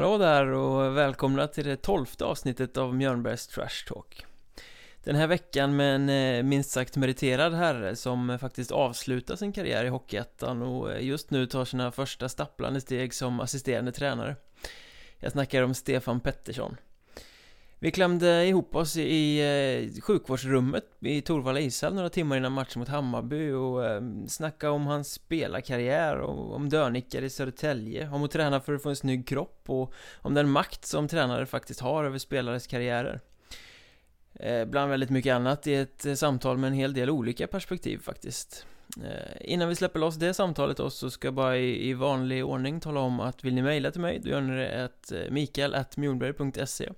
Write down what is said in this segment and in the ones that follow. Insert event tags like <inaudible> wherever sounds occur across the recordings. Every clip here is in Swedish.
Hallå där och välkomna till det tolfte avsnittet av Mjörnbergs Trash Talk. Den här veckan med en eh, minst sagt meriterad herre som faktiskt avslutar sin karriär i Hockeyettan och eh, just nu tar sina första stapplande steg som assisterande tränare. Jag snackar om Stefan Pettersson vi klämde ihop oss i eh, sjukvårdsrummet i Torvalla ishall några timmar innan matchen mot Hammarby och ehm, snackade om hans spelarkarriär och om dörnickar i Södertälje, om att träna för att få en snygg kropp och om den makt som tränare faktiskt har över spelares karriärer. Eh, bland väldigt mycket annat i ett eh, samtal med en hel del olika perspektiv faktiskt. Innan vi släpper loss det samtalet då så ska jag bara i, vanlig ordning tala om att vill ni mejla till mig då gör ni det att mikael.mjornberg.se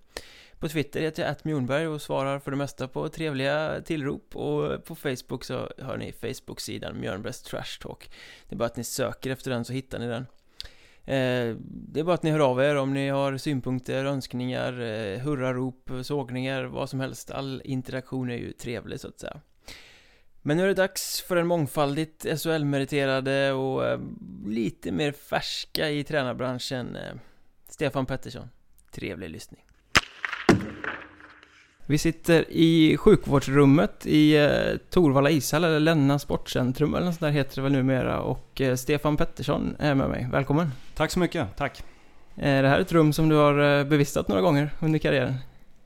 på Twitter heter jag attmjornberg och svarar för det mesta på trevliga tillrop och på Facebook så har ni Facebook-sidan Mjörnbergs Trash Talk. Det är bara att ni söker efter den så hittar ni den. Eh, det är bara att ni hör av er om ni har synpunkter, önskningar, eh, hurrarop, sågningar, vad som helst. All interaktion är ju trevlig så att säga. Men nu är det dags för den mångfaldigt SHL-meriterade och eh, lite mer färska i tränarbranschen Stefan Pettersson. Trevlig lyssning. Vi sitter i sjukvårdsrummet i eh, Torvalla ishall, eller Länna Sportcentrum eller något sånt där heter det väl numera. Och eh, Stefan Pettersson är med mig. Välkommen! Tack så mycket, tack! Är det här ett rum som du har eh, bevistat några gånger under karriären?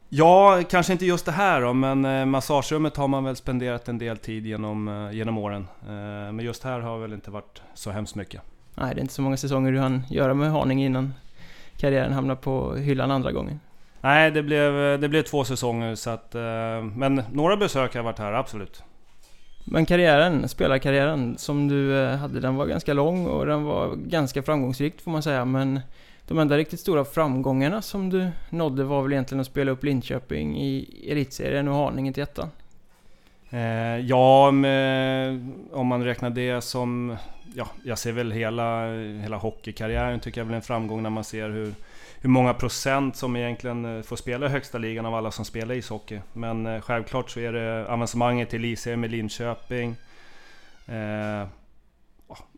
Ja, kanske inte just det här då, men eh, massagerummet har man väl spenderat en del tid genom, eh, genom åren. Eh, men just här har väl inte varit så hemskt mycket. Nej, det är inte så många säsonger du hann göra med Haninge innan karriären hamnar på hyllan andra gången. Nej, det blev, det blev två säsonger så att... Eh, men några besök har varit här, absolut. Men karriären, spelarkarriären som du eh, hade, den var ganska lång och den var ganska framgångsrik får man säga. Men de enda riktigt stora framgångarna som du nådde var väl egentligen att spela upp Linköping i elitserien och Haninge till ettan? Eh, ja, med, om man räknar det som... Ja, jag ser väl hela, hela hockeykarriären tycker jag är väl en framgång när man ser hur hur många procent som egentligen eh, får spela i högsta ligan av alla som spelar ishockey. Men eh, självklart så är det avancemanget till elitserien med Linköping. Eh,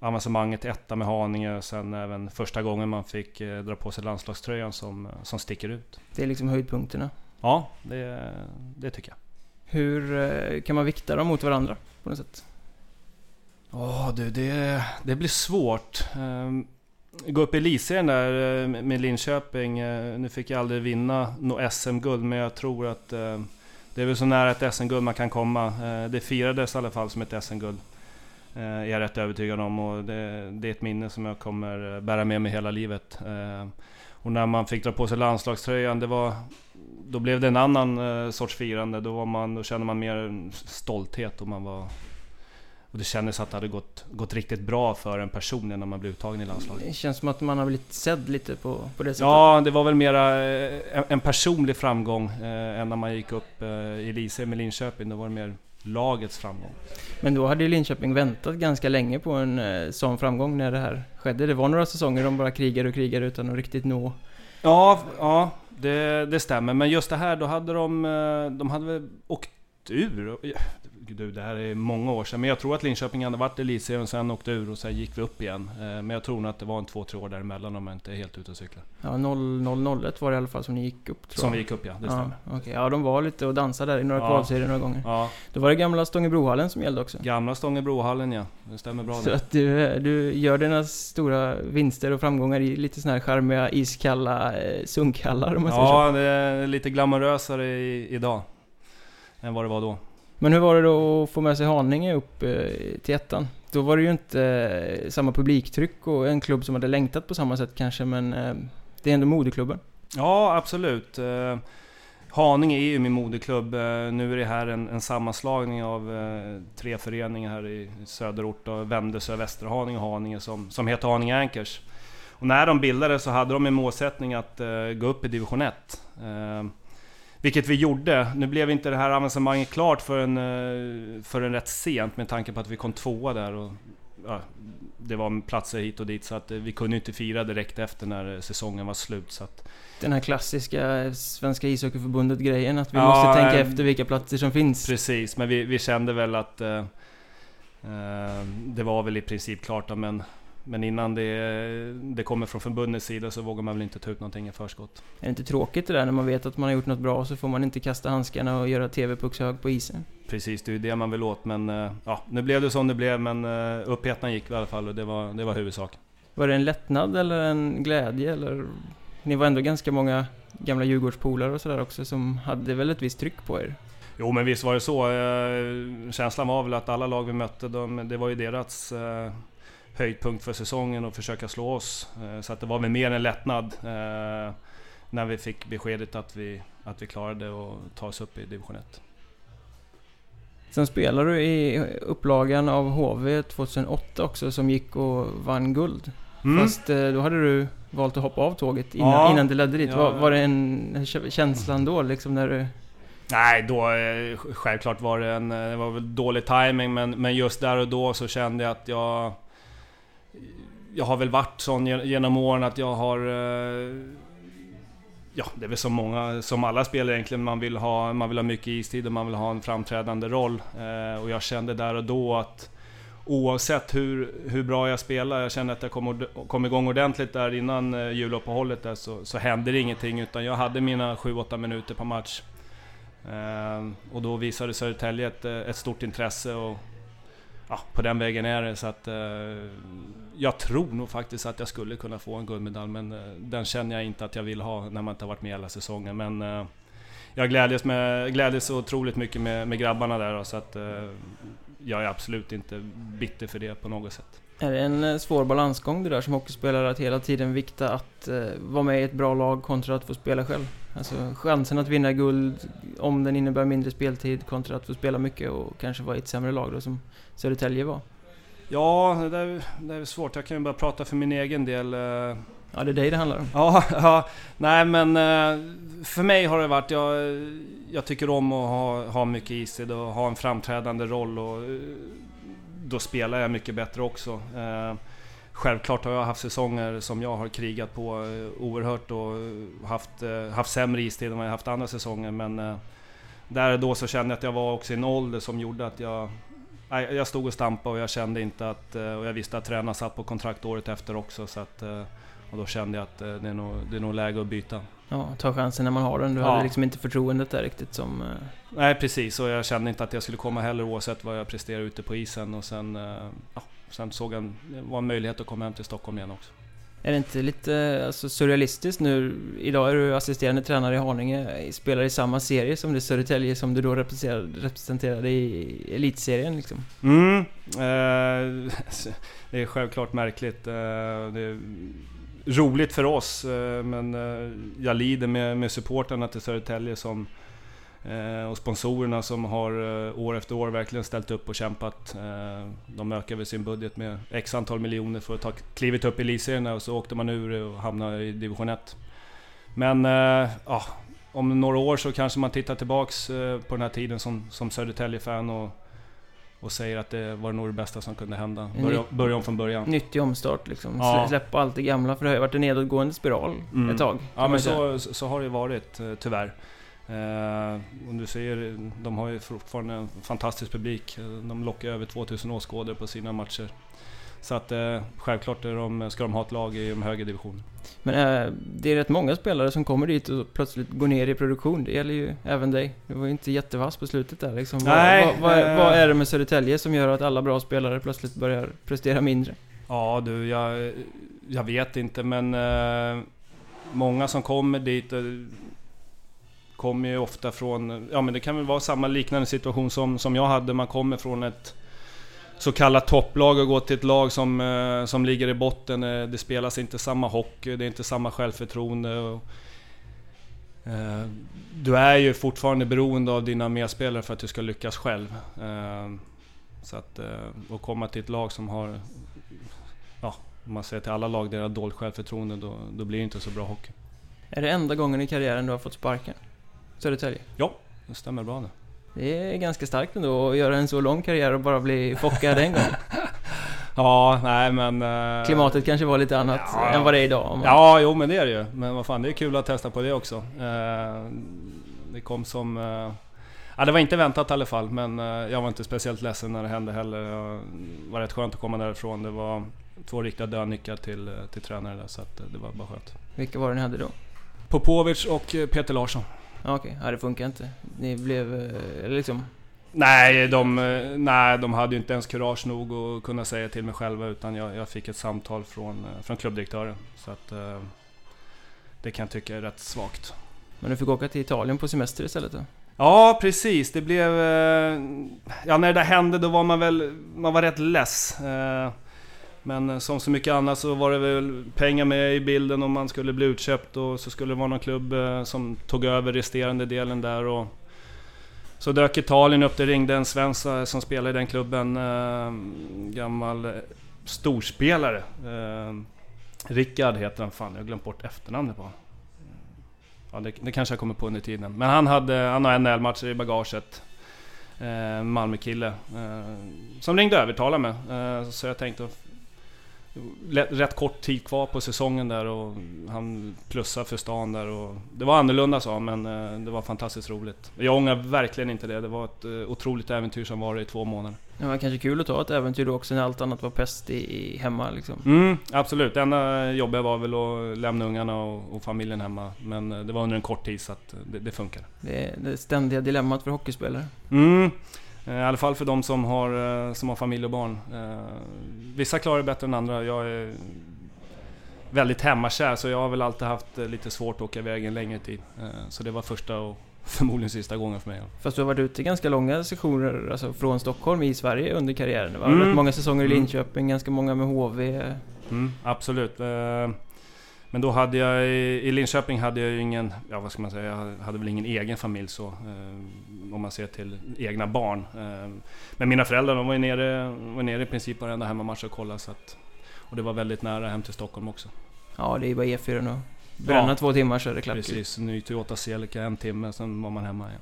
avancemanget etta med Haninge och sen även första gången man fick eh, dra på sig landslagströjan som, som sticker ut. Det är liksom höjdpunkterna? Ja, det, det tycker jag. Hur kan man vikta dem mot varandra på något sätt? Ja oh, du, det, det blir svårt. Gå upp i elitserien där eh, med Linköping. Eh, nu fick jag aldrig vinna något SM-guld, men jag tror att eh, det är väl så nära ett SM-guld man kan komma. Det firades i alla fall som ett SM-guld. Är jag rätt övertygad om och det, det, är ett minne som jag kommer bära med mig hela livet. Och när man fick dra på sig landslagströjan, det var, då blev det en annan sorts firande. Då, var man, då kände man mer stolthet och man var och det kändes att det hade gått, gått riktigt bra för en person när man blev uttagen i landslaget. Det känns som att man har blivit sedd lite på, på det sättet. Ja, det var väl mera eh, en, personlig framgång eh, än när man gick upp eh, i Lise med Linköping. Då var det mer lagets framgång. Men då hade ju Linköping väntat ganska länge på en eh, sån framgång när det här skedde. Det var några säsonger de bara krigade och krigade utan att riktigt nå... Ja, ja det, det stämmer. Men just det här, då hade de... Eh, de hade väl åkt ur du, det här är många år sedan. Men jag tror att Linköping hade varit elitserien, sen åkte ur och sen gick vi upp igen. Eh, men jag tror nog att det var en två, tre år däremellan om jag inte är helt ute och cyklar. Ja, 0001 var det i alla fall som ni gick upp tror Som vi gick upp ja, det stämmer. Ja, okay. ja de var lite och dansade där i några ja. kvalserier några gånger. Ja. Då var det gamla Stångebrohallen som gällde också. Gamla Stångebrohallen ja, det stämmer bra. Så att du, du gör dina stora vinster och framgångar i lite sådana här charmiga iskalla eh, sunkhallar om man ja, säger så. Ja, det är lite glamorösare i, idag. Än vad det var då. Men hur var det då att få med sig Haninge upp eh, till ettan? Då var det ju inte eh, samma publiktryck och en klubb som hade längtat på samma sätt kanske, men eh, det är ändå moderklubben. Ja, absolut. Haninge är ju min moderklubb. Nu är det här en, en sammanslagning av tre föreningar här i söderort. Då, Vändelsö, Västerhaninge och Haninge som, som heter Haninge Anchors. Och när de bildades så hade de en målsättning att gå upp i division 1. Vilket vi gjorde. Nu blev inte det här avancemanget klart förrän, eh, förrän rätt sent med tanke på att vi kom tvåa där. Och, ja, det var platser hit och dit så att eh, vi kunde inte fira direkt efter när eh, säsongen var slut. Så att, den här klassiska Svenska ishockeyförbundet grejen att vi ja, måste tänka äh, efter vilka platser som finns. Precis, men vi, vi kände väl att eh, det var väl i princip klart men men innan det, det kommer från förbundets sida så vågar man väl inte ta ut någonting i förskott. Är det inte tråkigt det där när man vet att man har gjort något bra så får man inte kasta handskarna och göra TV-puckshög på isen? Precis, det är ju det man vill åt men eh, ja, nu blev det som det blev men uh, upphettan gick i alla fall och det var, det var huvudsak. Var det en lättnad eller en glädje eller? Ni var ändå ganska många gamla Djurgårdspolare och sådär också som hade väl ett visst tryck på er? Jo men visst var det så. Eh, känslan var väl att alla lag vi mötte, de, det var ju deras eh, höjdpunkt för säsongen och försöka slå oss. Eh, så att det var väl mer en lättnad när vi fick beskedet att vi, att vi klarade att ta oss upp i division 1. Sen spelade du i upplagan av HV 2008 också som gick och vann guld. Mm. Fast då hade du valt att hoppa av tåget innan, ja, innan det ledde dit. Ja, var, var det en känslan då liksom när du Nej, då eh, självklart var det en eh, det var väl dålig timing men, men just där och då så kände jag att jag... Jag har väl varit sån genom åren att jag har... Eh, ja, det är väl som många, som alla spelare egentligen, man vill ha, man vill ha mycket istid och man vill ha en framträdande roll. Eh, och jag kände där och då att oavsett hur, hur bra jag spelar, jag kände att jag kom, kom igång ordentligt där innan eh, juluppehållet där, så, så hände det ingenting utan jag hade mina 7-8 minuter per match. Och då visade Södertälje ett, ett stort intresse och ja, på den vägen är det. Så att, jag tror nog faktiskt att jag skulle kunna få en guldmedalj, men eh, den känner jag inte att jag vill ha när man inte har varit med hela säsongen. Men eh, jag glädjes, med, glädjes otroligt mycket med, med grabbarna där, så att eh, jag är absolut inte bitter för det på något sätt. Är det en svår balansgång det där som hockeyspelare, att hela tiden vikta att eh, vara med i ett bra lag kontra att få spela själv? Alltså chansen att vinna guld om den innebär mindre speltid kontra att få spela mycket och kanske vara i ett sämre lag då som Södertälje var. Ja, det är, det är svårt. Jag kan ju bara prata för min egen del. Eh. Ja, det är dig det handlar om. Ja, <laughs> ja nej men eh, för mig har det varit... Jag, jag tycker om att ha, ha mycket istid och ha en framträdande roll och eh, då spelar jag mycket bättre också. Självklart har jag haft säsonger som jag har krigat på oerhört och haft, haft sämre istid än vad jag haft andra säsonger men där och då så kände jag att jag var också i en ålder som gjorde att jag jag stod och stampade och jag kände inte att... Och jag visste att tränaren satt på kontrakt året efter också så att... Och då kände jag att det är nog, det är nog läge att byta. Ja, ta chansen när man har den. Du ja. hade liksom inte förtroendet där riktigt som... Nej precis, och jag kände inte att jag skulle komma heller oavsett vad jag presterade ute på isen och sen... Ja, Sen såg han, det var en möjlighet att komma hem till Stockholm igen också. Är det inte lite alltså, surrealistiskt nu? Idag är du assisterande tränare i Haninge, spelar i samma serie som det Södertälje som du då representerade, representerade i elitserien liksom. Mm, eh, <laughs> det är självklart märkligt. Eh, det är roligt för oss, eh, men eh, jag lider med, med supporterna till Södertälje som Eh, och sponsorerna som har eh, år efter år verkligen ställt upp och kämpat. Eh, de väl sin budget med X antal miljoner för att ta klivet upp i elitserierna och så åkte man ur och hamnade i division 1. Men ja, om några år så kanske man tittar tillbaks på den här tiden som, som Södertälje-fan och, och säger att det var nog det bästa som kunde hända. Börja, börja om från början. Nyttig omstart liksom. Ja. Släppa allt det gamla, för det har ju varit en nedåtgående spiral mm. ett tag. Ja men så, så har det varit, tyvärr. Eh, och du ser, de har ju fortfarande en fantastisk publik. De lockar över 2000 åskådare på sina matcher. Så att eh, självklart är de, ska de ha ett lag i de högre divisionerna. Men eh, det är rätt många spelare som kommer dit och plötsligt går ner i produktion. Det gäller ju även dig. Du var ju inte jättevass på slutet där liksom. Nej, vad, vad, vad, vad, är det med Södertälje som gör att alla bra spelare plötsligt börjar prestera mindre? Ja du, jag, jag vet inte men eh, Många som kommer dit kommer ju ofta från, ja men det kan väl vara samma liknande situation som, som jag hade. Man kommer från ett så kallat topplag och går till ett lag som, eh, som ligger i botten. Eh, det spelas inte samma hockey, det är inte samma självförtroende. Och, eh, du är ju fortfarande beroende av dina medspelare för att du ska lyckas själv. Eh, så att, att komma till ett lag som har, ja, om man säger till alla lag, deras dåligt självförtroende, då, då blir det inte så bra hockey. Är det enda gången i karriären du har fått sparken? Södertälje? Ja, det stämmer bra det. Det är ganska starkt ändå att göra en så lång karriär och bara bli chockad en gång. <laughs> ja, nej men... Uh, Klimatet kanske var lite annat ja, än vad det är idag. Man... Ja, jo men det är det ju. Men vad fan, det är kul att testa på det också. Uh, det kom som... Uh, Ja, det var inte väntat i alla fall, men jag var inte speciellt ledsen när det hände heller. Det var rätt skönt att komma därifrån. Det var två riktiga dödnyckar till, till tränare där, så att det var bara skönt. Vilka var det ni hade då? Popovic och Peter Larsson. Ja, Okej, okay. ja, det funkar inte. Ni blev liksom Nej de, nej, de hade ju inte ens kurage nog att kunna säga till mig själva utan jag, jag fick ett samtal från, från klubbdirektören. Så att, eh, det kan jag tycka är rätt svagt. Men du fick åka till Italien på semester istället då? Ja, precis. Det blev... Eh, ja, när det där hände då var man väl... Man var rätt less. Men eh, som så mycket annat så var det väl pengar med i bilden om man skulle bli utköpt och så skulle det vara någon klubb eh, som tog över resterande delen där och så dök Italien upp, det ringde en svensk eh, som spelade i den klubben, gammal storspelare. Rickard heter han, fan jag har glömt bort efternamnet på Ja, det, det kanske jag kommer på under tiden. Men han, hade, han har NHL-matcher i bagaget. Eh, Malmö-kille. Eh, som ringde och övertalade mig. Eh, så jag tänkte rätt kort tid kvar på säsongen där och han plussade för stan där och Det var annorlunda sa men eh, det var fantastiskt roligt. Jag ångrar verkligen inte det. Det var ett eh, otroligt äventyr som var i två månader. Det var kanske kul att ta ett äventyr då också när allt annat var pest i, hemma liksom. Mm, absolut. Det enda jobbiga var väl att lämna ungarna och, och, familjen hemma. Men eh, det var under en kort tid så att det, det funkar. Det det ständiga dilemmat för hockeyspelare. Mm. Eh, I alla fall för de som har, eh, som har familj och barn. Eh, vissa klarar det bättre än andra. Jag är väldigt hemmakär så jag har väl alltid haft lite svårt att åka iväg en längre tid. Så det var första och <laughs> förmodligen sista gången för mig. Fast du har varit ute ganska långa sessioner alltså från Stockholm i Sverige under karriären. Var mm. rätt många säsonger i mm. Linköping, mm. ganska många med HV. Mm, absolut. Men då hade jag i Linköping hade jag ju ingen, ja vad ska man säga, jag hade väl ingen egen familj så. Om man ser till egna barn. Eh, men mina föräldrar de var ju nere, var nere i princip varenda hemmamatch och kollade så att, Och det var väldigt nära hem till Stockholm också. Ja, det är bara E4 nu. Bränna ja, två timmar så är det klart. Precis, ny Toyota Celica en timme, sen var man hemma igen.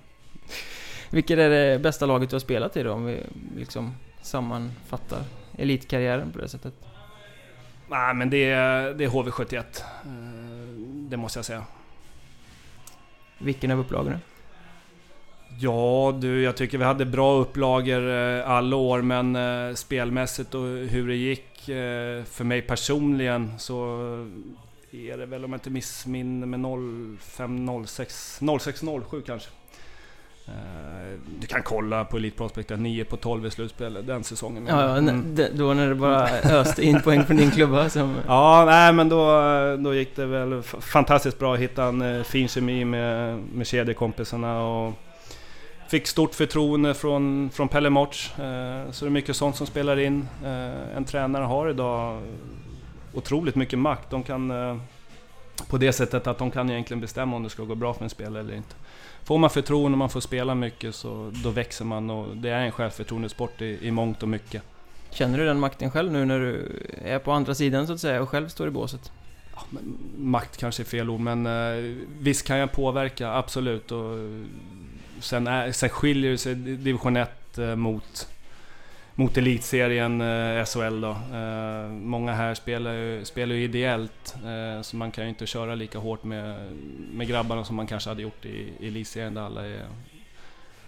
Vilket är det bästa laget du har spelat i då? Om vi liksom sammanfattar elitkarriären på det sättet. Nej men det är, det är HV71. Eh, det måste jag säga. Vilken av upplagorna? Ja du, jag tycker vi hade bra upplagor eh, alla år men eh, spelmässigt och hur det gick för mig personligen så är det väl om jag inte missminner med 05, 06, 06, 07 kanske. Eh, du kan kolla på Elite Prospect 9 på 12 i slutspel den säsongen. Ja, mm. då när det bara öste in poäng från din klubba som... Ja, nej men då, då gick det väl fantastiskt bra att hitta en eh, fin kemi med, med kedjekompisarna och fick stort förtroende från, från Pelle Morts. Eh, så det är mycket sånt som spelar in. En tränare har idag otroligt mycket makt. De kan på det sättet att de kan egentligen bestämma om det ska gå bra för en spelare eller inte. Får man förtroende och man får spela mycket så då växer man och det är en självförtroendesport i, i mångt och mycket. Känner du den makten själv nu när du är på andra sidan så att säga och själv står i båset? Ja, makt kanske är fel ord men eh, visst kan jag påverka, absolut. Och sen, är, sen skiljer sig division 1 eh, mot mot elitserien eh, SHL då. Eh, många här spelar ju, spelar ju ideellt, så man kan ju inte köra lika hårt med, med grabbarna som man kanske hade gjort i, i elitserien där alla är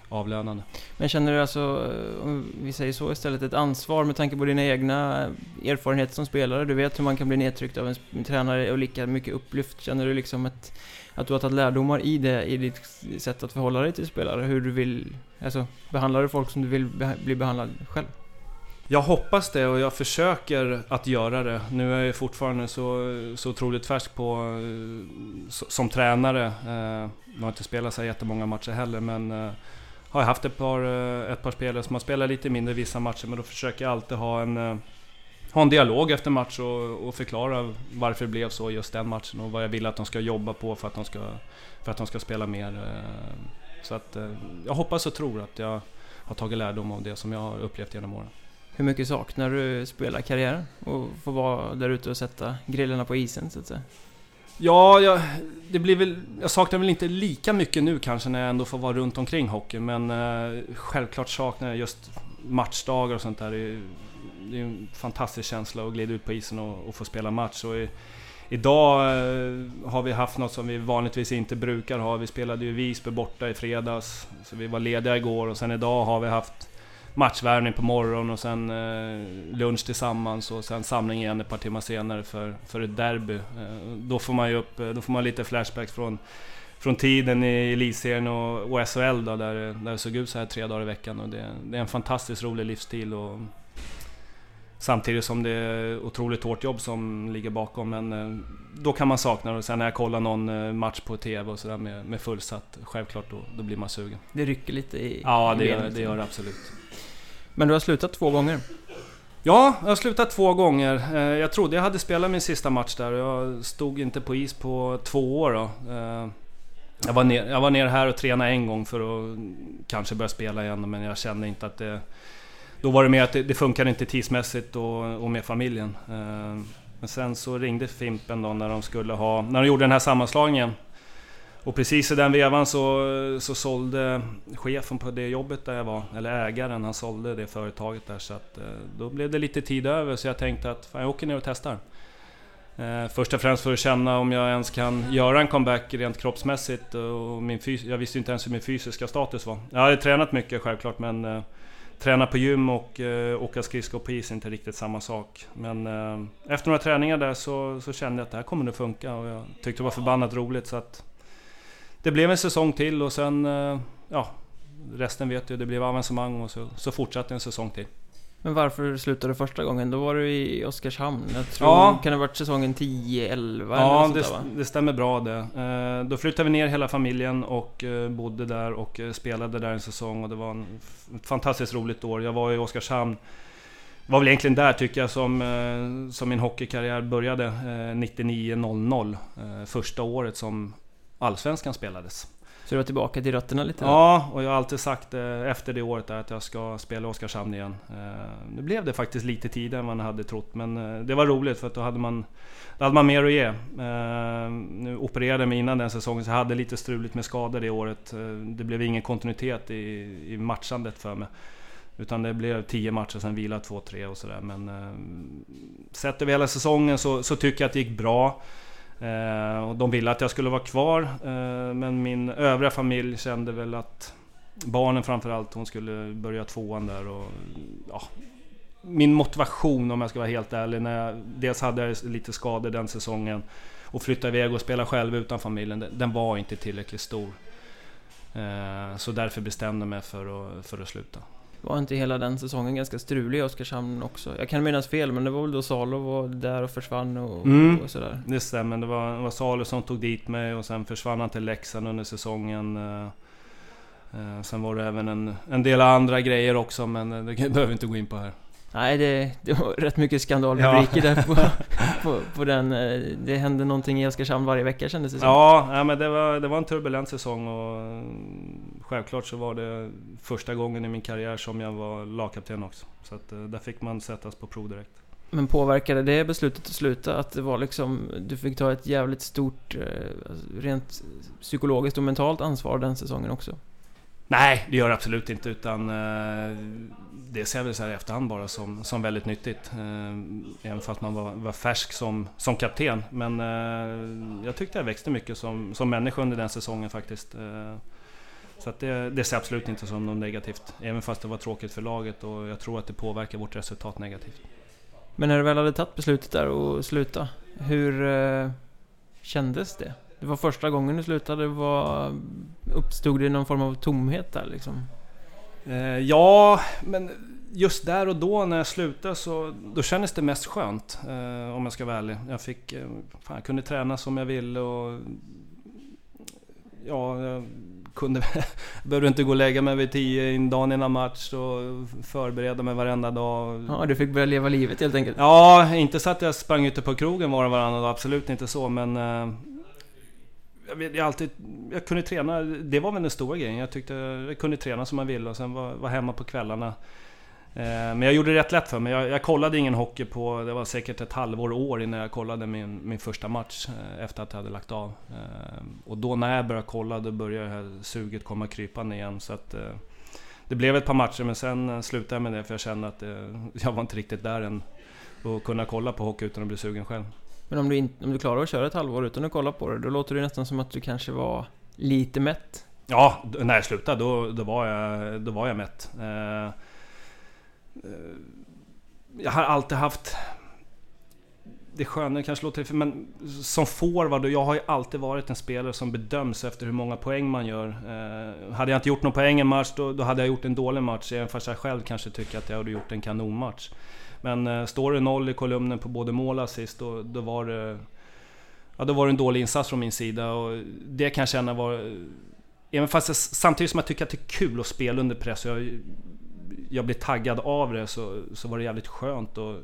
avlönande. Men känner du alltså, om vi säger så istället, ett ansvar med tanke på dina egna erfarenheter som spelare? Du vet hur man kan bli nedtryckt av en tränare och lika mycket upplyft. Känner du liksom ett, att du har tagit lärdomar i det, i ditt sätt att förhålla dig till spelare? Hur du vill, alltså behandlar du folk som du vill bli behandlad själv? Jag hoppas det och jag försöker att göra det. Nu är jag fortfarande så, så otroligt färsk på, eh, som tränare. Eh, jag har inte spelat så jättemånga matcher heller men eh, har jag haft ett par, ett par spelare som har spelat lite mindre vissa matcher men då försöker jag alltid ha en, ha en dialog efter match och, och förklara varför det blev så just den matchen och vad jag vill att de ska jobba på för att de ska, för att de ska spela mer. Så att jag hoppas och tror att jag har tagit lärdom av det som jag har upplevt genom åren. Hur mycket saknar du spelarkarriären? Och få vara där ute och sätta grillarna på isen så att säga? Ja, jag, det blir väl, jag saknar väl inte lika mycket nu kanske när jag ändå får vara runt omkring hockey. Men eh, självklart saknar jag just matchdagar och sånt där. Det är, en fantastisk känsla att glida ut på isen och, och få spela match. Och i, Idag eh, har vi haft något som vi vanligtvis inte brukar ha. Vi spelade ju Visby borta i fredags, så vi var lediga igår och sen idag har vi haft matchvärmning på morgonen och sen eh, lunch tillsammans och sen samling igen ett par timmar senare för, för ett derby. Eh, då får man ju upp, då får man lite flashbacks från, från tiden i elitserien och, och SHL då, där, där det såg ut så här tre dagar i veckan. Och det, det är en fantastiskt rolig livsstil. Och, Samtidigt som det är otroligt hårt jobb som ligger bakom. Men eh, då kan man sakna det. Sen när jag kollar någon eh, match på TV och sådär med, med fullsatt, självklart då, då blir man sugen. Det rycker lite i Ja, det, gör, det gör det absolut. Men du har slutat två gånger? Ja, jag har slutat två gånger. Eh, jag trodde jag hade spelat min sista match där och jag stod inte på is på två år då. Jag var, ner, jag var ner här och tränade en gång för att kanske börja spela igen men jag kände inte att det då var det mer att det, det funkade inte tidsmässigt och, och med familjen. Eh, men sen så ringde Fimpen då när de skulle ha, när de gjorde den här sammanslagningen. Och precis i den vevan så, så sålde chefen på det jobbet där jag var, eller ägaren, han sålde det företaget där. Så att, eh, då blev det lite tid över så jag tänkte att fan, jag åker ner och testar. Eh, först och främst för att känna om jag ens kan göra en comeback rent kroppsmässigt. Och min jag visste inte ens hur min fysiska status var. Jag hade tränat mycket självklart men eh, träna på gym och eh, åka skridskor på is är inte riktigt samma sak. Men eh, efter några träningar där så, så kände jag att det här kommer nog funka och jag tyckte det var förbannat roligt så att det blev en säsong till och sen, eh, ja, resten vet du, det blev avancemang och så, så fortsatte en säsong till. Men varför slutade du första gången? Då var du i Oskarshamn. Jag tror, ja. kan det ha varit säsongen 10-11 Ja, det, där, det, stämmer bra det. Eh, då flyttade vi ner hela familjen och eh, bodde där och eh, spelade där en säsong och det var ett fantastiskt roligt år. Jag var i Oskarshamn var väl egentligen där tycker jag som, som min hockeykarriär började, 99-00. Första året som Allsvenskan spelades. Så du var tillbaka till rötterna lite? Ja, och jag har alltid sagt eh, efter det året att jag ska spela i Oskarshamn igen. Eh, nu blev det faktiskt lite tidigare än man hade trott, men eh, det var roligt för att då hade man, då hade man mer att ge. Nu opererade jag mig innan den säsongen, så jag hade lite struligt med skador det året. Det blev ingen kontinuitet i, i matchandet för mig. Utan det blev 10 matcher, sen vila 2-3 och sådär. Men sett över hela säsongen så, så tycker jag att det gick bra. Eh, och de ville att jag skulle vara kvar, eh, men min övriga familj kände väl att barnen framförallt, hon skulle börja tvåan där och ja, min motivation om jag ska vara helt ärlig, när jag dels hade jag lite skador den säsongen och flytta iväg och spela själv utan familjen, den var inte tillräckligt stor. Eh, så därför bestämde jag mig för att, för att sluta. Var inte hela den säsongen ganska strulig i Oskarshamn också? Jag kan minnas fel, men det var väl då Salo var där och försvann och, mm, och sådär? Det stämmer, det var, det var Salo som tog dit mig och sen försvann han till Leksand under säsongen. Eh, eh, sen var det även en, en del andra grejer också, men det behöver vi inte gå in på här. Nej, det, det var rätt mycket skandalrubriker ja. där på, <laughs> på, på, den. Eh, det hände någonting i Oskarshamn varje vecka kändes det som. Ja, men det var, det var en turbulent säsong och självklart så var det första gången i min karriär som jag var lagkapten också. Så att eh, där fick man sättas på prov direkt. Men påverkade det beslutet att sluta? Att det var liksom, du fick ta ett jävligt stort, eh, rent psykologiskt och mentalt ansvar den säsongen också? Nej, det gör det absolut inte utan eh, det ser jag väl så här i efterhand bara som, som väldigt nyttigt. Även fast man var, var färsk som, som kapten. Men jag tyckte jag växte mycket som, som människa under den säsongen faktiskt. Så det, det ser absolut inte som något negativt. Även fast det var tråkigt för laget och jag tror att det påverkar vårt resultat negativt. Men när du väl hade tagit beslutet där och sluta, hur kändes det? Det var första gången du slutade, var, uppstod det någon form av tomhet där liksom? Eh, ja, men just där och då när jag slutade så då kändes det mest skönt. Eh, om jag ska vara ärlig. Jag, fick, eh, fan, jag kunde träna som jag ville och... Ja, kunde... <laughs> behövde inte gå och lägga mig vid tio dagen innan match och förbereda mig varenda dag. Ja, du fick börja leva livet helt enkelt? Ja, inte så att jag sprang ute på krogen var och varannan dag, absolut inte så men... Eh, jag, jag, alltid, jag kunde träna, det var väl den stora grejen. Jag tyckte jag kunde träna som man ville och sen var, var hemma på kvällarna. Eh, men jag gjorde det rätt lätt för mig. Jag, jag, kollade ingen hockey på, det var säkert ett halvår, år innan jag kollade min, min första match eh, efter att jag hade lagt av. Eh, och då när jag började kolla, då började det här suget komma krypande igen. Så att, det blev ett par matcher men sen slutade jag med det för jag kände att <laughs> jag var inte riktigt där än. Och kunna kolla på hockey utan att bli sugen själv. Men om du, in, om du klarar att köra ett halvår utan att kolla på det, då låter det nästan som att du kanske var lite mätt. Ja, när jag slutade då, då, var, jag, då var jag mätt. Eh, Eh, jag har alltid haft... Det sköna kanske låter men som forward, jag har ju alltid varit en spelare som bedöms efter hur många poäng man gör. Eh, hade jag inte gjort någon poäng en match, då, då hade jag gjort en dålig match, även fast jag själv kanske tycker att jag hade gjort en kanonmatch. Men eh, står det noll i kolumnen på både mål och assist, då, då var det... Ja, då var det en dålig insats från min sida och det kan jag känna var... Även fast jag, samtidigt som jag tycker att det är kul att spela under press och jag, jag blir taggad av det så, så var det jävligt skönt att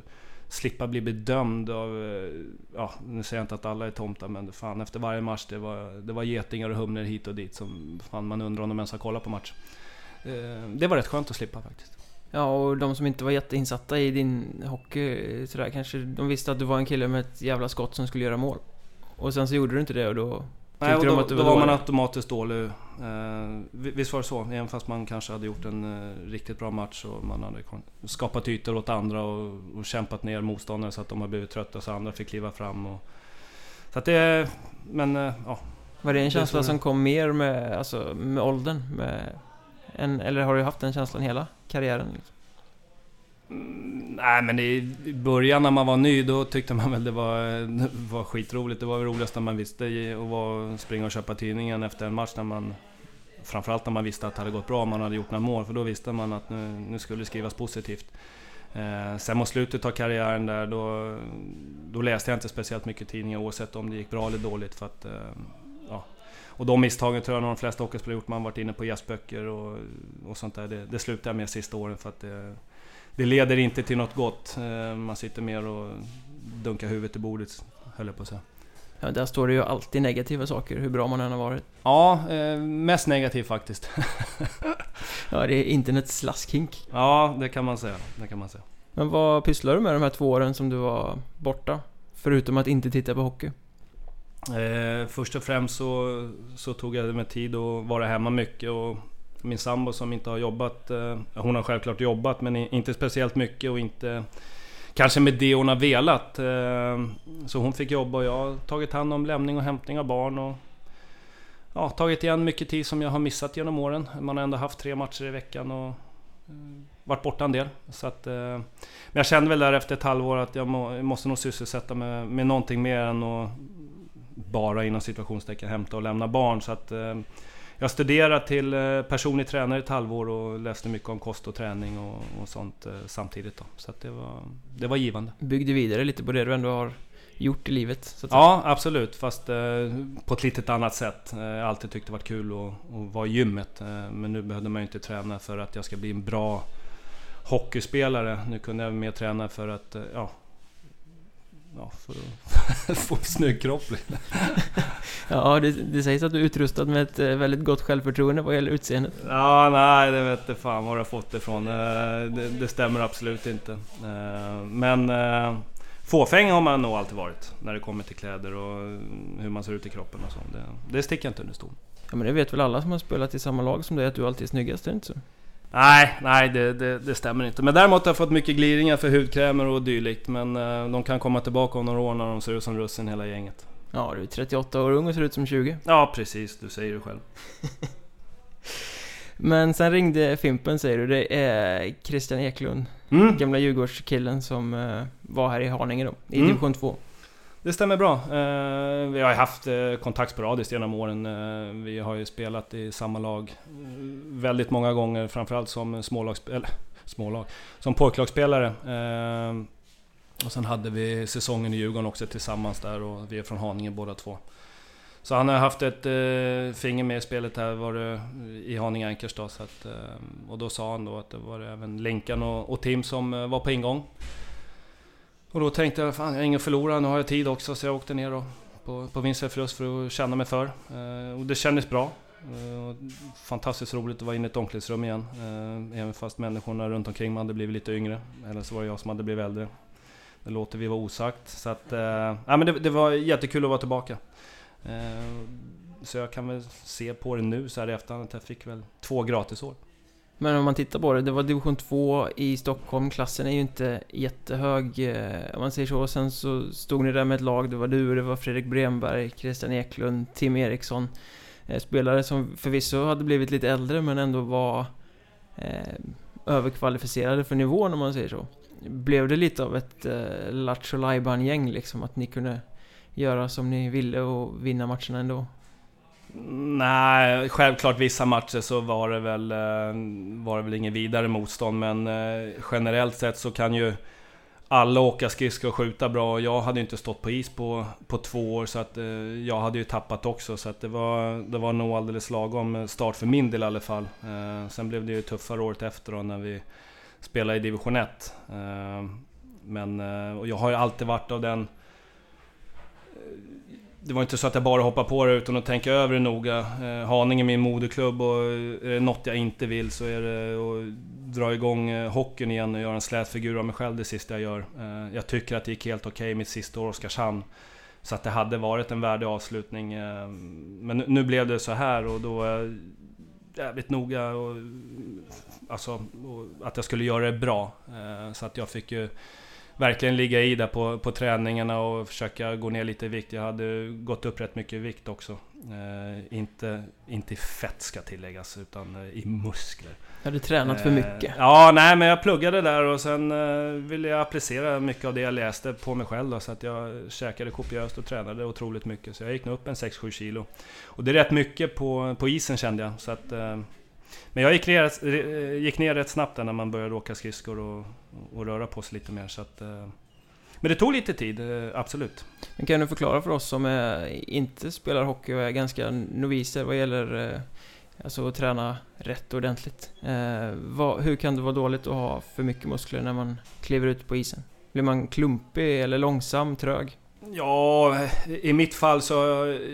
slippa bli bedömd av... Eh, ja, nu säger jag inte att alla är tomtar men fan efter varje match det var, det var getingar och humlor hit och dit som fan man undrar om de ens har kollat på match. Eh, det var rätt skönt att slippa faktiskt. Ja, och de som inte var jätteinsatta i din hockey eh, sådär, kanske de visste att du var en kille med ett jävla skott som skulle göra mål. Och sen så gjorde du inte det och då Nej, och då, då var man automatiskt dålig. Eh, visst var det så? Även fast man kanske hade gjort en eh, riktigt bra match och man hade skapat ytor åt andra och, och kämpat ner motståndare så att de har blivit trötta så andra fick kliva fram. Och, så att det... Men eh, ja. Var det en Det känsla så- som kom mer med, alltså, med åldern? Med en, eller har du haft den känslan hela karriären? Liksom? Mm, Nej men i början när man var ny då tyckte man väl det var, det <laughs> var skitroligt. Det var väl roligast när man visste att och var springa och köpa tidningen efter en match när man Framförallt när man visste att det hade gått bra, man hade gjort några mål, för då visste man att nu, nu skulle det skrivas positivt. Eh, sen mot slutet av karriären där, då, då läste jag inte speciellt mycket tidningar oavsett om det gick bra eller dåligt. För att, eh, ja. Och de misstagen tror jag nog de flesta hockeyspelare gjort. Man har varit inne på gästböcker och, och sånt där. Det, det slutade jag med sista åren för att det, det leder inte till något gott. Eh, Man sitter mer och dunkar huvudet i bordet, höll jag på att säga. Ja, där står det ju alltid negativa saker, hur bra man än har varit. Ja, eh, mest negativt faktiskt. <laughs> Ja, det är internets slaskhink. Ja, det kan man säga. Det kan man säga. Men vad pysslar du med de här två åren som du var borta? Förutom att inte titta på hockey. Eh, först och främst så, så tog jag mig tid att vara hemma mycket och min sambo som inte har jobbat, eh, hon har självklart jobbat men inte speciellt mycket och inte kanske med det hon har velat. Eh, så hon fick jobba och jag har tagit hand om lämning och hämtning av barn och ja, tagit igen mycket tid som jag har missat genom åren. Man har ändå haft tre matcher i veckan och eh, varit borta en del. Så att, men jag kände väl där efter ett halvår att jag, jag måste nog sysselsätta mig med någonting mer än att bara inom situationstecken hämta och lämna barn. Så att, eh, jag studerade till eh, personlig tränare i ett halvår och läste mycket om kost och träning och, och sånt eh, samtidigt. Då. Så det, var, det var givande. Byggde vidare lite på det du ändå har gjort i livet. Ja, absolut. Fast eh, på ett litet annat sätt. Eh, jag har alltid tyckt det varit kul att, att vara i gymmet. Eh, men nu behövde man ju inte träna för att jag ska bli en bra hockeyspelare. Nu kunde jag mer träna för att, ja... Ja, för att <laughs> få en snygg kropp. Ja, det, det sägs att du är utrustad med ett eh, väldigt gott självförtroende vad gäller utseendet. Ja, nej, det vet jag fan var jag har fått det ifrån. Eh, Det, det stämmer absolut inte. Eh, Men fåfäng har man nog alltid varit när det kommer till kläder och hur man ser ut i kroppen och så. Det, det sticker inte under stol. Ja, men det vet väl alla som har spelat i samma lag som dig att du alltid är snyggast, är det inte så? Nej, nej det, det, det stämmer inte. Men däremot har jag fått mycket gliringar för hudkrämer och dylikt. Men eh, de kan komma tillbaka om några år när de ser ut som russin hela gänget. Ja, du är 38 år ung och ser ut som 20. Ja, precis. Du säger det själv. <laughs> Men sen ringde Fimpen säger du, det är Christian Eklund, Mm. gamla Djurgårdskillen som eh, var här i Haninge då, i Mm. division 2. Det stämmer bra. Eh, vi har ju haft eh, kontakt sporadiskt genom åren. Eh, vi har ju spelat i samma lag väldigt många gånger, framförallt som smålagsspelare, smålag. Som pojklagsspelare. Och sen hade vi säsongen i Djurgården också tillsammans där och vi är från Haninge båda två. Så han har haft ett eh, finger med i spelet här var det i Haninge Ankers då, så att, eh, Och då sa han då att det var även Linkan och, och Tim som eh, var på ingång. Och då tänkte jag, fan jag har ingen att förlora, nu har jag tid också. Så jag åkte ner då på, på vinst eller förlust för att känna mig för. Eh, och det kändes bra. Eh, fantastiskt roligt att vara inne i ett omklädningsrum igen. Eh, även fast människorna runt omkring mig hade blivit lite yngre. Eller så var det jag som hade blivit äldre. Det låter vi vara osagt. Så att, eh, ja, men det, det var jättekul att vara tillbaka. Eh, så jag kan väl se på det nu så här i efterhand att jag fick väl två gratisår. Men om man tittar på det, det var division 2 i Stockholm, klassen är ju inte jättehög eh, om man säger så. Sen så stod ni där med ett lag, det var du, det var Fredrik Bremberg, Christian Eklund, Tim Eriksson. Eh, spelare som förvisso hade blivit lite äldre men ändå var eh, överkvalificerade för nivån om man säger så. Blev det lite av ett eh, Lattjo gäng liksom? Att ni kunde göra som ni ville och vinna matcherna ändå? Nej, självklart vissa matcher så var det väl, eh, var det väl ingen vidare motstånd, men eh, generellt sett så kan ju alla åka skridskor och skjuta bra. Jag hade ju inte stått på is på, på två år, så att eh, jag hade ju tappat också. Så att det, var, det var nog alldeles lagom start för min del i alla fall. Eh, sen blev det ju tuffare året efter då när vi spelade i division 1. Men och jag har ju alltid varit av den det var inte så att jag bara hoppade på det utan att tänka över det noga. Eh, Haninge är min moderklubb och eh, är det något jag inte vill så är det att dra igång eh, hockeyn igen och göra en slätfigur av mig själv det sista jag gör. Eh, jag tycker att det gick helt okej okay mitt sista år i Oskarshamn. Så att det hade varit en värdig avslutning. Eh, men nu blev det så här och då var jag jävligt noga och, alltså, och att jag skulle göra det bra. Eh, så att jag fick ju verkligen ligga i där på, på träningarna och försöka gå ner lite i vikt. Jag hade gått upp rätt mycket i vikt också. Eh, inte, inte i fett ska tilläggas, utan eh, i muskler. Har du tränat för mycket? Eh, ja, nej men jag pluggade där och sen eh, ville jag applicera mycket av det jag läste på mig själv då, Så att jag käkade kopiöst och tränade otroligt mycket. Så jag gick nog upp en 6-7 kilo. Och det är rätt mycket på, på isen kände jag. Så att, eh, men jag gick ner, eh, gick ner rätt snabbt när man började åka skridskor och, och röra på sig lite mer. Så att, eh, men det tog lite tid, eh, absolut. Men kan du förklara för oss som är, inte spelar hockey och är ganska noviser vad gäller alltså att träna rätt och ordentligt. vad, hur kan det vara dåligt att ha för mycket muskler när man kliver ut på isen? Blir man klumpig eller långsam, trög? Ja, i mitt fall så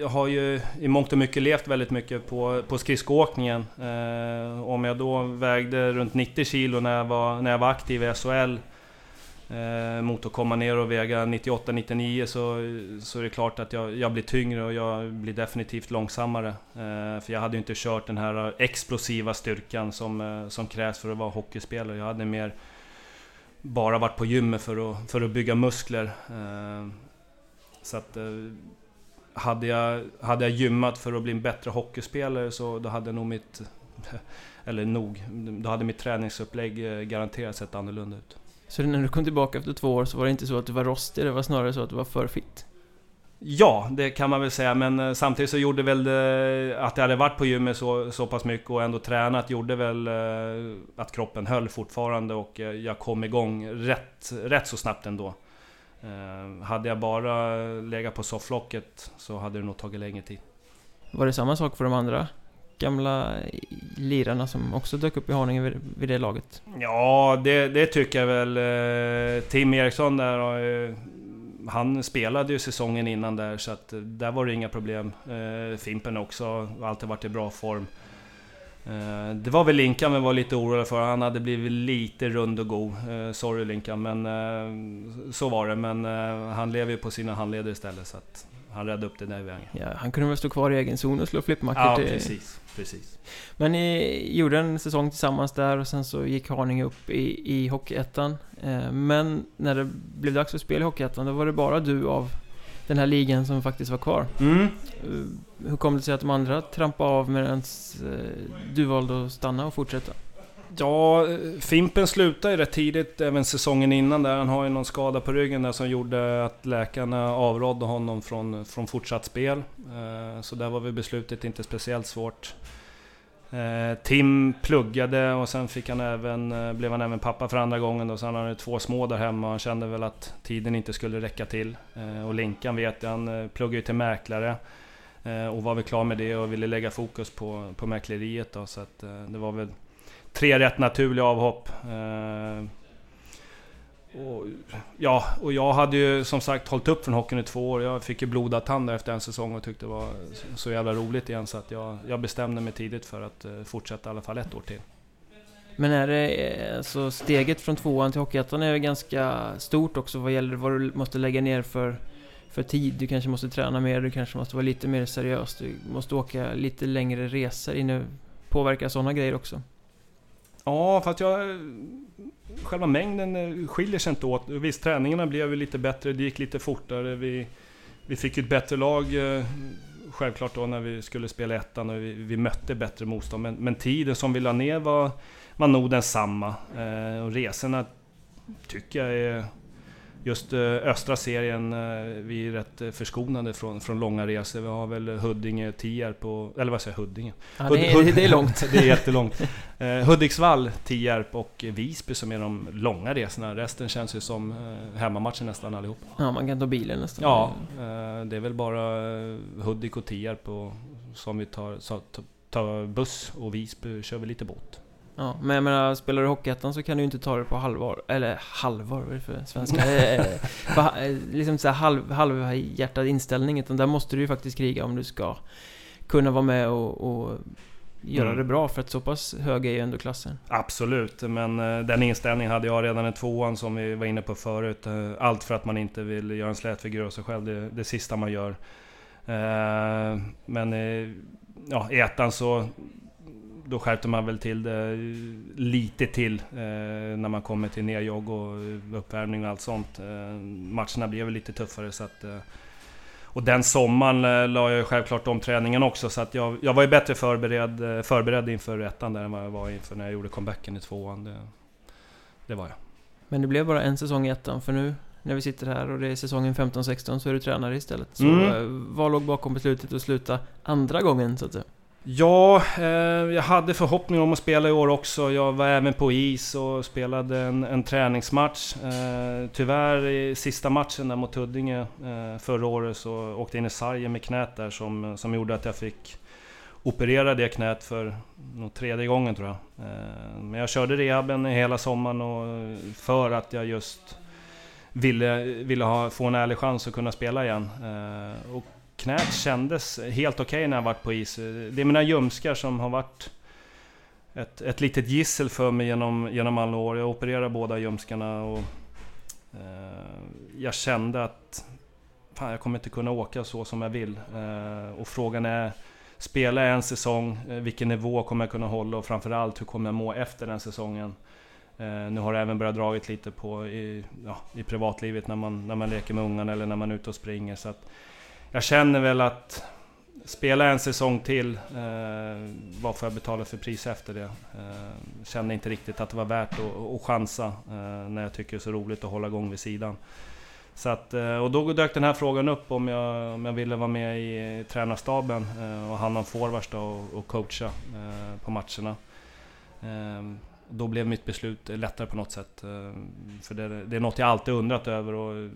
jag har jag i mångt och mycket levt väldigt mycket på, på skridskoåkningen. Eh, om jag då vägde runt 90 kilo när jag var, när jag var aktiv i SHL eh, mot att komma ner och väga 98-99 så, så är det klart att jag, jag blir tyngre och jag blir definitivt långsammare. Eh, för jag hade ju inte kört den här explosiva styrkan som, eh, som krävs för att vara hockeyspelare. Jag hade mer bara varit på gymmet för att, för att bygga muskler. Eh, så att eh, hade jag, hade jag gymmat för att bli en bättre hockeyspelare så då hade nog mitt... <laughs> Eller nog, då hade mitt träningsupplägg eh, garanterat sett annorlunda ut. Så när du kom tillbaka efter två år så var det inte så att du var rostig, det var snarare så att du var för fit? Ja, det kan man väl säga, men eh, samtidigt så gjorde väl det, att jag hade varit på gymmet så, så pass mycket och ändå tränat gjorde väl att kroppen höll fortfarande och jag kom igång rätt, rätt så snabbt ändå. Eh, hade jag bara legat på sofflocket så hade det nog tagit längre tid. Var det samma sak för de andra gamla lirarna som också dök upp i Haninge vid, vid det laget? Ja, det, det tycker jag väl. Eh, Tim Eriksson där, han spelade ju säsongen innan där så att där var det inga problem. Eh, Fimpen också, har alltid varit i bra form. Eh, det var väl Linkan vi var lite oroliga för, han hade blivit lite rund och god. Eh, sorry Linkan, men eh, så var det. Men han lever ju på sina handleder istället, så att han räddade upp det där vägen. Ja, han kunde väl stå kvar i egen zon och slå flippmackor Ja, till... precis, precis. Men ni gjorde en säsong tillsammans där och sen så gick Haninge upp i, i Hockeyettan. Men när det blev dags för spel i Hockeyettan, då var det bara du av den här ligan som faktiskt var kvar. Mm. Eh, hur kom det sig att de andra trampade av medan eh, du valde att stanna och fortsätta? Ja, Fimpen slutade ju rätt tidigt, även säsongen innan där. Han har ju någon skada på ryggen där som gjorde att läkarna avrådde honom från, från fortsatt spel. Eh, så där var väl beslutet inte speciellt svårt. Eh, Tim pluggade och sen fick han även, eh, blev han även pappa för andra gången då, så han hade två små där hemma och han kände väl att tiden inte skulle räcka till. Eh, och Linkan vet jag, han pluggade ju till mäklare och var väl klar med det och ville lägga fokus på, på mäkleriet då, så att det var väl tre rätt naturliga avhopp. Och, ja, och jag hade ju som sagt hållit upp från hockeyn i två år. Jag fick ju blodad tand efter en säsong och tyckte det var så jävla roligt igen så att jag, jag bestämde mig tidigt för att eh, fortsätta i alla fall ett år till. Men är det, eh, alltså steget från tvåan till Hockeyettan är ju ganska stort också vad gäller vad du måste lägga ner för, för tid. Du kanske måste träna mer, du kanske måste vara lite mer seriös. Du måste åka lite längre resor. Inne, påverkar sådana grejer också? Ja, för att jag... Själva mängden eh, skiljer sig inte åt. Visst, träningarna blev lite bättre, det gick lite fortare. Vi, vi fick ju ett bättre lag eh, självklart då när vi skulle spela ettan och vi, vi mötte bättre motstånd. Men, men, tiden som vi la ner var, var nog densamma. Eh, och resorna tycker jag är just eh, östra serien, eh, vi är rätt eh, förskonade från, från långa resor. Vi har väl Huddinge, Tierp och... Eller vad säger jag? Huddinge? Ja, det, är, det är långt. <laughs> det är jättelångt. Hudiksvall, Tierp och Visby som är de långa resorna. Resten känns ju som hemmamatcher nästan allihop. Ja, man kan ta bilen nästan. Ja, det är väl bara Hudik och Tierp och, som vi tar, tar buss och Visby kör vi lite båt. Ja, men jag menar, spelar du Hockeyettan så kan du ju inte ta det på halvår, eller halvår, vad är det för svenska? <laughs> Eh, för, eh, liksom så halv, halvhjärtad inställning, utan där måste du ju faktiskt kriga om du ska kunna vara med och, och göra mm. det bra, för att så pass hög är ju ändå klassen. Absolut, men den inställningen hade jag redan i tvåan som vi var inne på förut. Allt för att man inte vill göra en slät figur av sig själv, det, det sista man gör. Men ja, i ettan så då skärpte man väl till det lite till eh, när man kommer till nerjogg och uppvärmning och allt sånt. Eh, matcherna blev väl lite tuffare så att... Eh, och den sommaren eh, la jag självklart om träningen också så att jag, jag var ju bättre förberedd, eh, förberedd inför ettan där än vad jag var inför när jag gjorde comebacken i tvåan. Det, det var jag. Men det blev bara en säsong i ettan för nu när vi sitter här och det är säsongen 15-16 så är du tränare istället. Så mm. Eh, vad låg bakom beslutet att sluta andra gången så att säga? Ja, eh, jag hade förhoppning om att spela i år också. Jag var även på is och spelade en, en träningsmatch. Eh, tyvärr i sista matchen där mot Huddinge eh, förra året så åkte jag in i sargen med knät där som, som gjorde att jag fick operera det knät för nog tredje gången tror jag. Eh, men jag körde rehaben hela sommaren och eh, för att jag just ville, ville ha, få en ärlig chans att kunna spela igen. Eh, och knät kändes helt okej okay när jag varit på is. Det är mina ljumskar som har varit ett, ett litet gissel för mig genom, genom alla år. Jag opererade båda ljumskarna och eh, jag kände att fan, jag kommer inte kunna åka så som jag vill. Eh, och frågan är, spelar jag en säsong? Eh, vilken nivå kommer jag kunna hålla? Och framförallt, hur kommer jag må efter den säsongen? Eh, nu har det även börjat dragit lite på i, ja, i privatlivet när man, när man leker med ungarna eller när man är ute och springer. Så att, jag känner väl att spela en säsong till, eh, vad får jag betala för pris efter det? Eh, kände inte riktigt att det var värt att, att chansa eh, när jag tycker det är så roligt att hålla igång vid sidan. Så att, eh, och då dök den här frågan upp om jag, om jag ville vara med i tränarstaben eh, och hand om forwards och, och coacha eh, på matcherna. Ehm, då blev mitt beslut lättare på något sätt. För det, det är något jag alltid undrat över och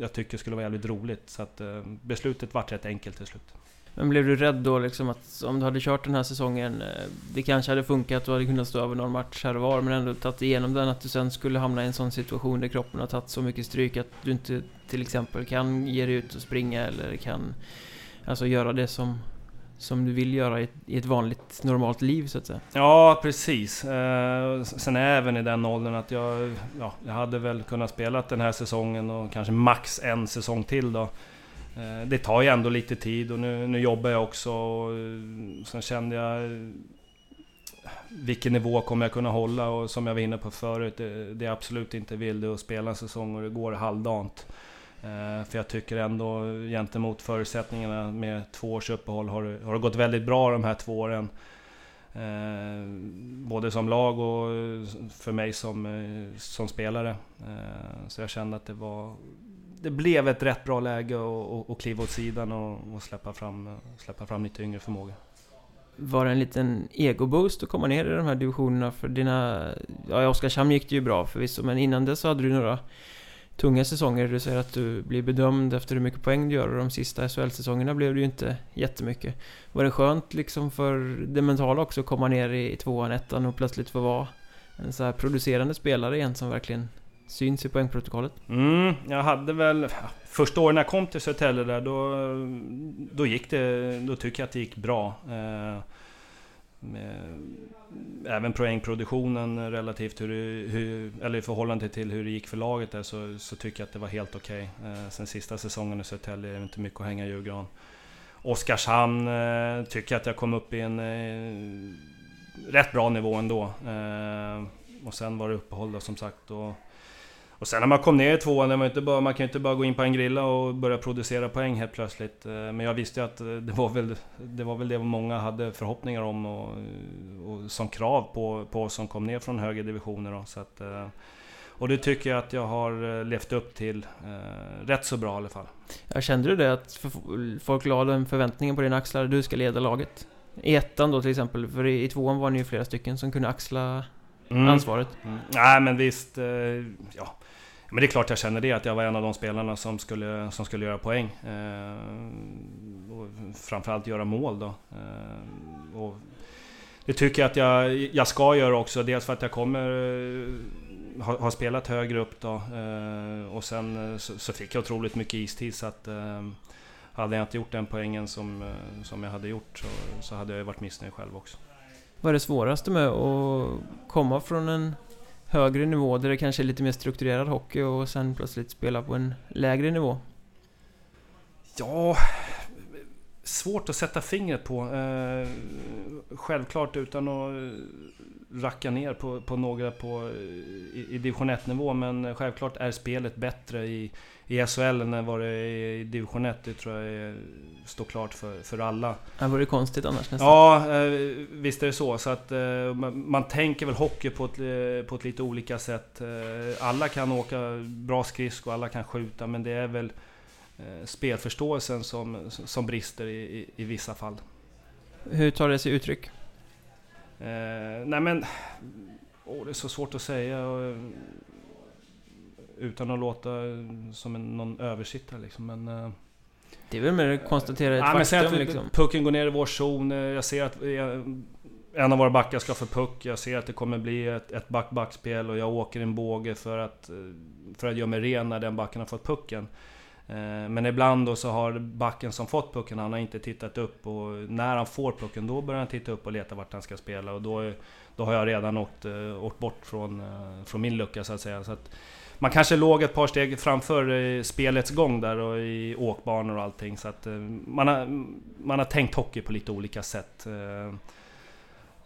jag tycker skulle vara jävligt roligt. Så att eh, beslutet vart rätt enkelt till slut. Men blev du rädd då liksom att om du hade kört den här säsongen eh, Det kanske hade funkat, du hade kunnat stå över någon match här och var Men ändå tagit igenom den, att du sen skulle hamna i en sån situation där kroppen har tagit så mycket stryk Att du inte till exempel kan ge dig ut och springa eller kan Alltså göra det som som du vill göra i ett, i ett, vanligt, normalt liv så att säga. Ja, precis. Eh, sen även i den åldern att jag, ja, jag hade väl kunnat spela den här säsongen och kanske max en säsong till då. Eh, det tar ju ändå lite tid och nu, nu jobbar jag också och eh, sen kände jag eh, vilken nivå kommer jag kunna hålla och som jag var inne på förut, det, det är absolut inte vill det att spela en säsong och det går halvdant. Eh, för jag tycker ändå gentemot förutsättningarna med två års uppehåll har det, har det gått väldigt bra de här två åren. Eh, både som lag och för mig som, eh, som spelare. så jag kände att det var... Det blev ett rätt bra läge att kliva åt sidan och, och släppa, fram, släppa fram lite yngre förmåga. Var det en liten egoboost att komma ner i de här divisionerna för dina... Ja, i Oskarshamn gick det ju bra förvisso, men innan det så hade du några tunga säsonger. Du säger att du blir bedömd efter hur mycket poäng du gör och de sista SHL-säsongerna blev det ju inte jättemycket. Var det skönt liksom för det mentala också att komma ner i tvåan, ettan och plötsligt få vara en så här producerande spelare igen som verkligen syns i poängprotokollet? Mm, jag hade väl... Första året när jag kom till Södertälje där, då, då gick det... Då tycker jag att det gick bra. Eh, med, även poängproduktionen relativt hur, hur, eller i förhållande till hur det gick för laget där så, så tycker jag att det var helt okej. Okay. Sen sista säsongen i Södertälje är det inte mycket att hänga i julgran. Oskarshamn eh, tycker jag att jag kom upp i en... Eh, rätt bra nivå ändå. Och sen var det uppehåll då, som sagt. Och, och sen när man kom ner i tvåan, man, inte bara, man kan ju inte bara gå in på en grilla och börja producera poäng helt plötsligt. Eh, men jag visste ju att eh, det var väl det, var väl det många hade förhoppningar om och, och som krav på, på oss som kom ner från högre divisioner. Då, så att, eh, och det tycker jag att jag har levt upp till eh, rätt så bra i alla fall. Jag kände du det att folk la den förväntningen på dina axlar, du ska leda laget? I ettan då till exempel, för i, i tvåan var ni ju flera stycken som kunde axla mm. ansvaret. Mm. Nej men visst, eh, ja. Men det är klart jag känner det, att jag var en av de spelarna som skulle, som skulle göra poäng. Eh, och framförallt göra mål då. Eh, och det tycker jag att jag, jag ska göra också, dels för att jag kommer har, har spelat högre upp då. Eh, och sen eh, så, så, fick jag otroligt mycket istid så att eh, hade jag inte gjort den poängen som, som jag hade gjort så, så hade jag varit missnöjd själv också. Vad är det svåraste med att komma från en högre nivå där det kanske är lite mer strukturerad hockey och sen plötsligt spela på en lägre nivå? Ja, svårt att sätta fingret på. Eh, självklart utan att racka ner på, på några på, i, i division 1-nivå, men självklart är spelet bättre i, i SHL än vad det är i division 1. Det tror jag är, står klart för, för alla. Det vore konstigt annars nästan. Ja, eh, visst är det så. så att, eh, man, man, tänker väl hockey på ett, eh, på ett lite olika sätt. Eh, alla kan åka bra skridskor, alla kan skjuta, men det är väl eh, spelförståelsen som, som brister i, i, i vissa fall. Hur tar det sig uttryck? Eh, nej men, oh, det är så svårt att säga. Eh, utan att låta som en, någon översittare liksom. Men, eh, det är väl mer att konstatera ett ja, faktum att liksom. Pucken går ner i vår zon. Eh, jag ser att en av våra backar ska få puck. Jag ser att det kommer bli ett, ett back-backspel och jag åker en båge för att, eh, för att göra mig ren när den backen har fått pucken. Eh, men ibland då så har backen som fått pucken, han har inte tittat upp och när han får pucken då börjar han titta upp och leta vart han ska spela och då, då har jag redan åkt, eh, åkt bort från, eh, från min lucka så att säga. Så att man kanske låg ett par steg framför spelets gång där och i åkbanor och allting. Så att man har, man har tänkt hockey på lite olika sätt.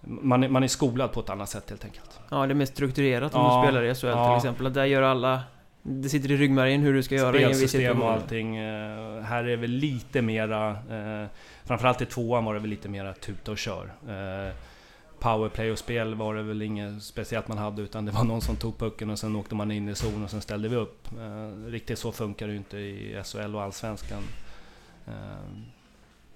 Man är, man är skolad på ett annat sätt helt enkelt. Ja, det är mer strukturerat om ja, du spelar i SHL ja. till exempel. Där gör alla det sitter i ryggmärgen hur du ska göra Spelsystem och allting. Eh, här är väl lite mera... Eh, framförallt i tvåan var det väl lite mera tuta och kör. Eh, powerplay och spel var det väl inget speciellt man hade utan det var någon som tog pucken och sen åkte man in i zon och sen ställde vi upp. Riktigt så funkar det ju inte i SHL och Allsvenskan.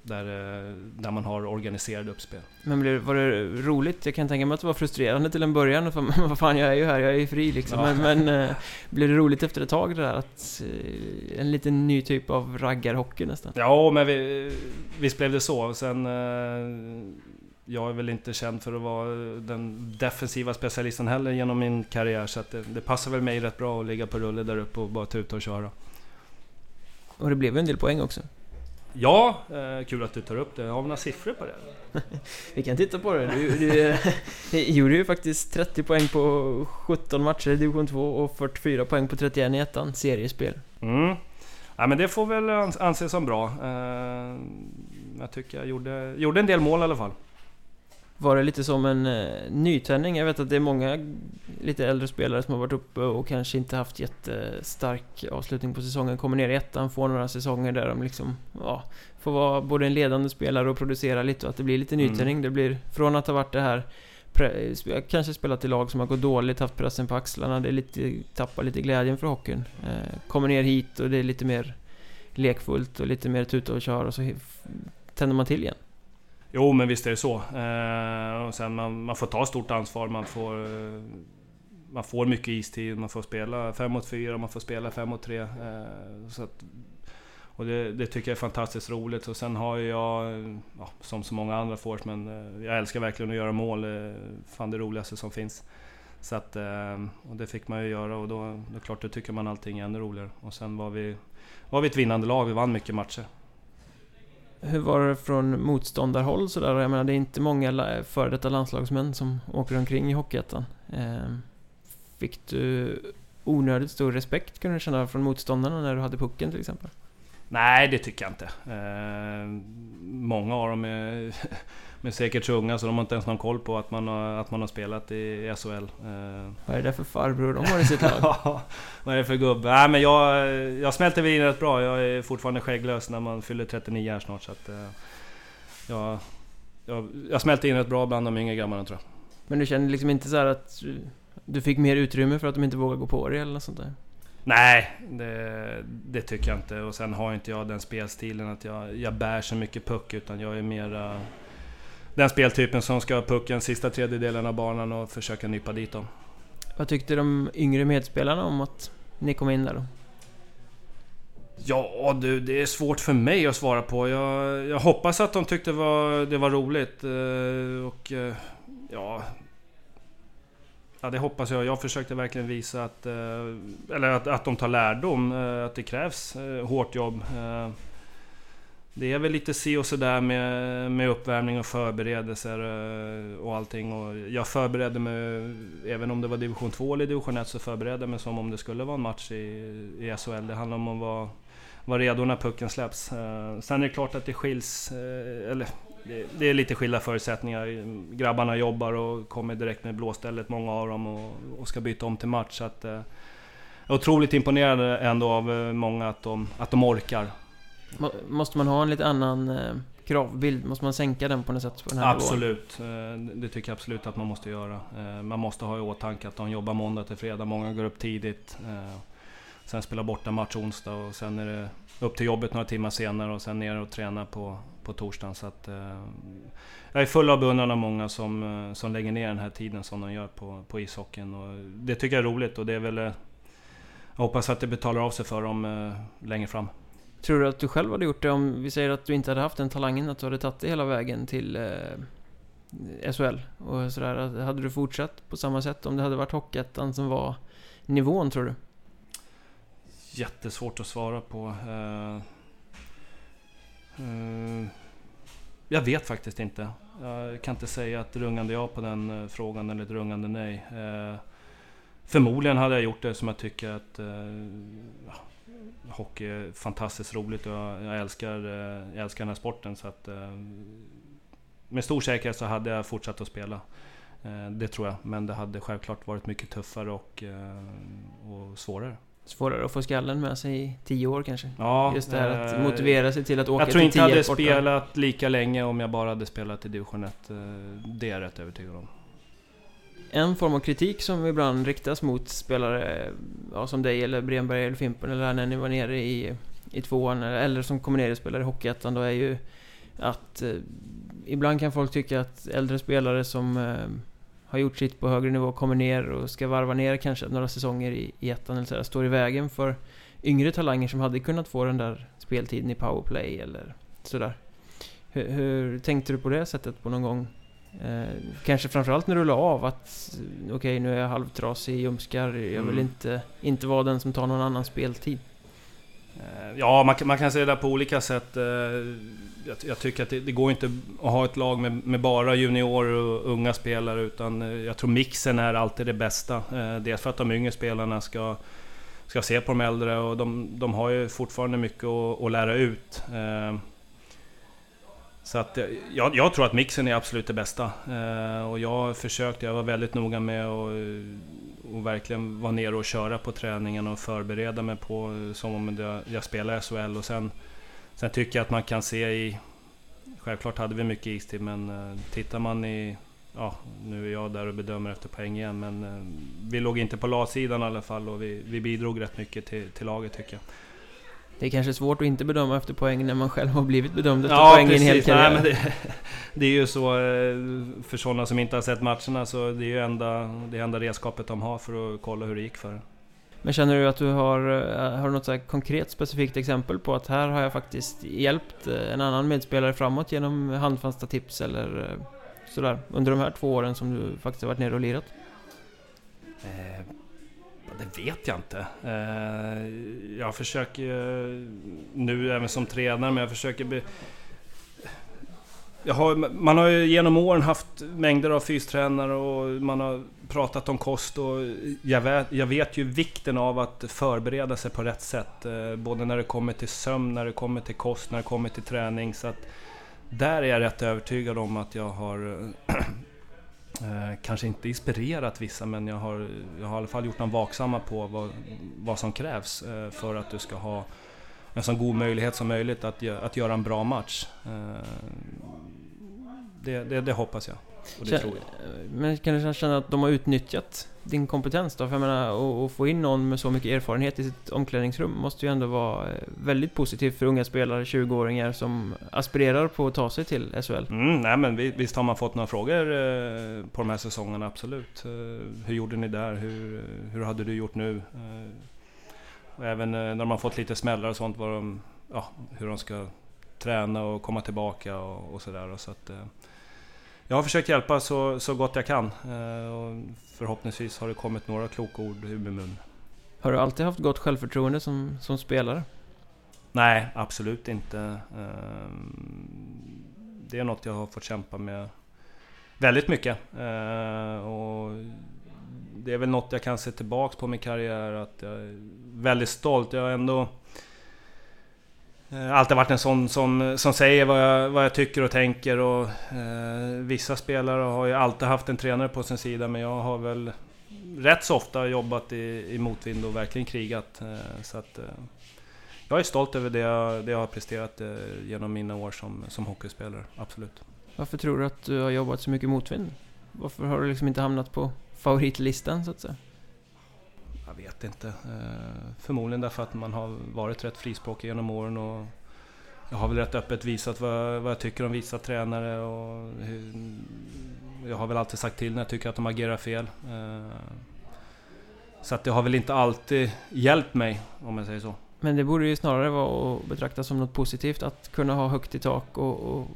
Där, eh, där man har organiserade uppspel. Men var det roligt? Jag kan tänka mig att det var frustrerande till en början. För, <laughs> vad fan, jag är ju här, jag är ju fri liksom. Ja. Men, men äh, blev det roligt efter ett tag det där? Att, äh, en liten ny typ av raggarhockey nästan? Ja, men vi, visst blev det så. Sen... Jag är väl inte känd för att vara den defensiva specialisten heller genom min karriär. Så det, det, passar väl mig rätt bra att ligga på rulle där uppe och bara tuta och köra. Och det blev en del poäng också? Ja, eh, kul att du tar upp det. Har vi några siffror på det? <laughs> vi kan titta på det. Du, du, <laughs> du gjorde ju faktiskt 30 poäng på 17 matcher i division 2 och 44 poäng på 31 i ettan, seriespel. Mm. Ja, men det får väl anses som bra. Eh, jag tycker jag gjorde, gjorde en del mål i alla fall var det lite som en eh, nytändning. Jag vet att det är många lite äldre spelare som har varit uppe och kanske inte haft jättestark avslutning på säsongen. Kommer ner i ettan, får några säsonger där de liksom, ja, får vara både en ledande spelare och producera lite och att det blir lite nytändning. Mm. Det blir, från att ha varit det här Kanske spelat i lag som har gått dåligt, haft pressen på axlarna, det är lite, tappar lite glädjen för hockeyn. Eh, kommer ner hit och det är lite mer lekfullt och lite mer tuta och köra och så tänder man till igen. Jo, men visst är det så. Eh, och sen man, man får ta stort ansvar, man får... Eh, man får mycket istid, man får spela 5 mot 4, man får spela 5 mot 3. Eh, så att, och det, det, tycker jag är fantastiskt roligt. Och sen har jag, ja, som så många andra forwards, eh, jag älskar verkligen att göra mål. Eh, fan det roligaste som finns. Så att, eh, och det fick man ju göra och då, då klart, då tycker man allting är ännu roligare. Och sen var vi, var vi ett vinnande lag, vi vann mycket matcher. Hur var det från motståndarhåll sådär? Jag menar, det är inte många före detta landslagsmän som åker omkring i Hockeyettan. Ehm, fick du onödigt stor respekt kunde du känna från motståndarna när du hade pucken till exempel? Nej, det tycker jag inte. Eh, många av dem är, <laughs> är säkert så unga så de har inte ens någon koll på att man har, att man har spelat i SHL. Eh. Vad är det för farbror de har i sitt lag? <laughs> Vad är det för gubbe? Nej men jag, jag smälter väl in rätt bra. Jag är fortfarande skägglös när man fyller 39 här snart. Så att, eh, jag, jag, jag smälter in rätt bra bland de yngre grabbarna tror jag. Men du känner liksom inte så att du fick mer utrymme för att de inte vågar gå på dig eller något sånt där? Nej, det, det, tycker jag inte. Och sen har inte jag den spelstilen att jag, jag bär så mycket puck utan jag är mera den speltypen som ska ha pucken sista tredjedelen av banan och försöka nypa dit dem. Vad tyckte de yngre medspelarna om att ni kom in där då? Ja du, det är svårt för mig att svara på. Jag, jag hoppas att de tyckte var, det var roligt. Eh, och eh, ja, Ja, det hoppas jag. Jag försökte verkligen visa att, eh, eller att, att de tar lärdom, eh, att det krävs eh, hårt jobb. Det är väl lite si och sådär med, med uppvärmning och förberedelser och allting. Och jag förberedde mig, även om det var division 2 eller division 1, så förberedde jag mig som om det skulle vara en match i, i SHL. Det handlar om att vara, vara redo när pucken släpps. Sen är det klart att det skiljs, eller det, är lite skilda förutsättningar. Grabbarna jobbar och kommer direkt med blåstället, många av dem, och, och ska byta om till match. Så att, eh, otroligt imponerad ändå av eh, många att de, att de orkar. Måste man ha en lite annan eh, kravbild? Måste man sänka den på något sätt? På den här absolut, nivån? Eh, det tycker jag absolut att man måste göra. Eh, man måste ha i åtanke att de jobbar måndag till fredag, många går upp tidigt. Sen spelar borta match onsdag och sen är det upp till jobbet några timmar senare och sen ner och träna på, på torsdagen. Så att, eh, jag är full av beundran av många som, eh, som lägger ner den här tiden som de gör på, på ishockeyn. Och det tycker jag är roligt och det är väl... Eh, jag hoppas att det betalar av sig för dem eh, längre fram. Tror du att du själv hade gjort det om vi säger att du inte hade haft den talangen, att du hade tagit det hela vägen till eh, SHL? Och sådär, hade du fortsatt på samma sätt om det hade varit Hockeyettan som var nivån tror du? Jättesvårt att svara på. Uh, Eh, jag vet faktiskt inte. Jag kan inte säga ett rungande ja på den eh, frågan eller ett rungande nej. Eh, förmodligen hade jag gjort det som jag tycker att hockey är fantastiskt roligt och jag, jag älskar, jag älskar den här sporten. Så att, med stor säkerhet så hade jag fortsatt att spela. Det tror jag, men det hade självklart varit mycket tuffare och, och svårare. Svårare att få skallen med sig i tio år kanske? Ja, Just det här att eh, motivera sig till att åka till Jag tror inte jag hade spelat lika länge om jag bara hade spelat i division 1. Eh, det är jag rätt övertygad om. En form av kritik som ibland riktas mot spelare ja, som dig eller Bremberg eller Fimpen eller när ni var nere i, i tvåan eller som kommer ner och spelar i Hockeyettan då är ju att eh, ibland kan folk tycka att äldre spelare som eh, har gjort sitt på högre nivå, kommer ner och ska varva ner kanske några säsonger i, i ettan eller sådär, står i vägen för yngre talanger som hade kunnat få den där speltiden i powerplay eller sådär. Hur, hur tänkte du på det sättet på någon gång? Eh, kanske framförallt när du la av att okej okay, nu är jag halvtrasig i ljumskar, jag vill mm. inte, inte vara den som tar någon annan speltid. Eh, ja, man, man, kan se det på olika sätt. Jag, jag tycker att det, det, går inte att ha ett lag med, med, bara juniorer och unga spelare, utan eh, jag tror mixen är alltid det bästa. Eh, dels för att de yngre spelarna ska, ska se på de äldre och de, de har ju fortfarande mycket att, att lära ut. Eh, så att jag, jag, tror att mixen är absolut det bästa. och jag försökte, jag var väldigt noga med att och verkligen vara nere och köra på träningen och förbereda mig på som om jag, jag spelar SHL. Och sen, sen tycker jag att man kan se i... Självklart hade vi mycket istid, men uh, tittar man i... Ja, nu är jag där och bedömer efter poäng igen, men uh, vi låg inte på latsidan i alla fall och vi, vi bidrog rätt mycket till, till laget tycker jag. Det är kanske svårt att inte bedöma efter poäng när man själv har blivit bedömd efter ja, poäng precis. i en hel karriär. Nej, men det, <laughs> det, är ju så eh, för sådana som inte har sett matcherna så det är ju enda, det enda redskapet de har för att kolla hur det gick för men känner du att du har, eh, har något så konkret specifikt exempel på att här har jag faktiskt hjälpt eh, en annan medspelare framåt genom handfasta tips eller eh, sådär under de här två åren som du faktiskt har varit nere och lirat? Eh det vet jag inte. Eh, jag försöker nu även som tränare, men jag försöker... Be... Jag har, man har ju genom åren haft mängder av fystränare och man har pratat om kost och jag vet, jag vet ju vikten av att förbereda sig på rätt sätt. Eh, både när det kommer till sömn, när det kommer till kost, när det kommer till träning. Så att där är jag rätt övertygad om att jag har <clears throat> eh, kanske inte inspirerat vissa, men jag har, jag har i alla fall gjort dem vaksamma på vad, vad som krävs eh, för att du ska ha en så god möjlighet som möjligt att, att göra en bra match. Eh, det, det, det hoppas jag. Och det tror jag. Men kan du känna att de har utnyttjat din kompetens då? För jag menar, att få in någon med så mycket erfarenhet i sitt omklädningsrum måste ju ändå vara eh, väldigt positivt för unga spelare, 20-åringar som aspirerar på att ta sig till SHL. Mm, nej men visst har man fått några frågor eh, på de här säsongerna, absolut. Hur gjorde ni där? Hur, hur hade du gjort nu? Och även när de har fått lite smällar och sånt, vad de, ja, hur de ska träna och komma tillbaka och, och sådär. Så att, jag har försökt hjälpa så, så gott jag kan. Eh, och förhoppningsvis har det kommit några kloka ord ur min mun. Har du alltid haft gott självförtroende som, som spelare? Nej, absolut inte. Ehm, det är något jag har fått kämpa med väldigt mycket. Eh, och det är väl något jag kan se tillbaks på min karriär, att jag är väldigt stolt. Jag har ändå Eh, alltid varit en sån som, som säger vad jag, vad jag tycker och tänker och eh, vissa spelare har ju alltid haft en tränare på sin sida men jag har väl rätt så ofta jobbat i, i motvind och verkligen krigat. Eh, så att, eh, jag är stolt över det jag, det jag har presterat eh, genom mina år som, som hockeyspelare, absolut. Varför tror du att du har jobbat så mycket motvind? Varför har du liksom inte hamnat på favoritlistan så att säga? Jag vet inte. Eh, förmodligen därför att man har varit rätt frispråkig genom åren och jag har väl rätt öppet visat vad, vad jag tycker om vissa tränare och hur, jag har väl alltid sagt till när jag tycker att de agerar fel. Eh, så att det har väl inte alltid hjälpt mig, om jag säger så. Men det borde ju snarare vara att betrakta som något positivt att kunna ha högt i tak och, och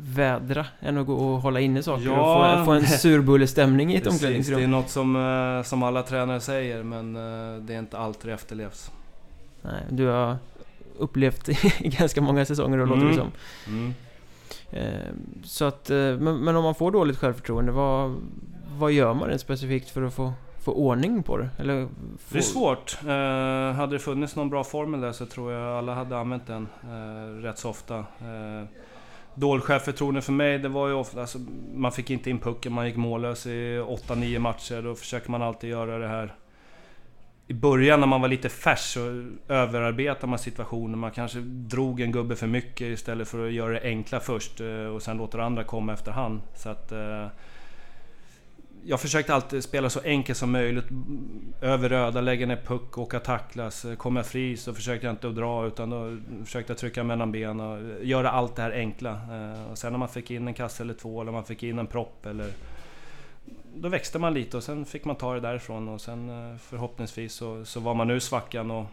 vädra än att gå och hålla inne saker ja, och få, få en <laughs> surbullestämning i ett precis, omklädningsrum. Det är något som, eh, som alla tränare säger men eh, det är inte alltid det efterlevs. Nej, du har upplevt <laughs> i ganska många säsonger då mm. låter det som. Mm. Eh, så att, men, men, om man får dåligt självförtroende, vad, vad gör man rent specifikt för att få, få ordning på det? Eller få... Det är svårt. Eh, hade det funnits någon bra formel där så tror jag alla hade använt den eh, rätt så ofta. Eh, Dåligt självförtroende för mig, det var ju ofta... Alltså, man fick inte in pucken, man gick mållös i 8-9 matcher. Då försöker man alltid göra det här... I början när man var lite färsk så överarbetade man situationen. Man kanske drog en gubbe för mycket istället för att göra det enkla först eh, och sen låta det andra komma efterhand. Så att... Eh, jag försökte alltid spela så enkelt som möjligt. Över röda, lägga ner puck, åka tacklas. Kom jag fri så försökte jag inte att dra utan då försökte jag trycka mellan benen och göra allt det här enkla. Eh, och sen när man fick in en kasse eller två eller man fick in en propp eller... Då växte man lite och sen fick man ta det därifrån och sen eh, förhoppningsvis så, så var man ur svackan och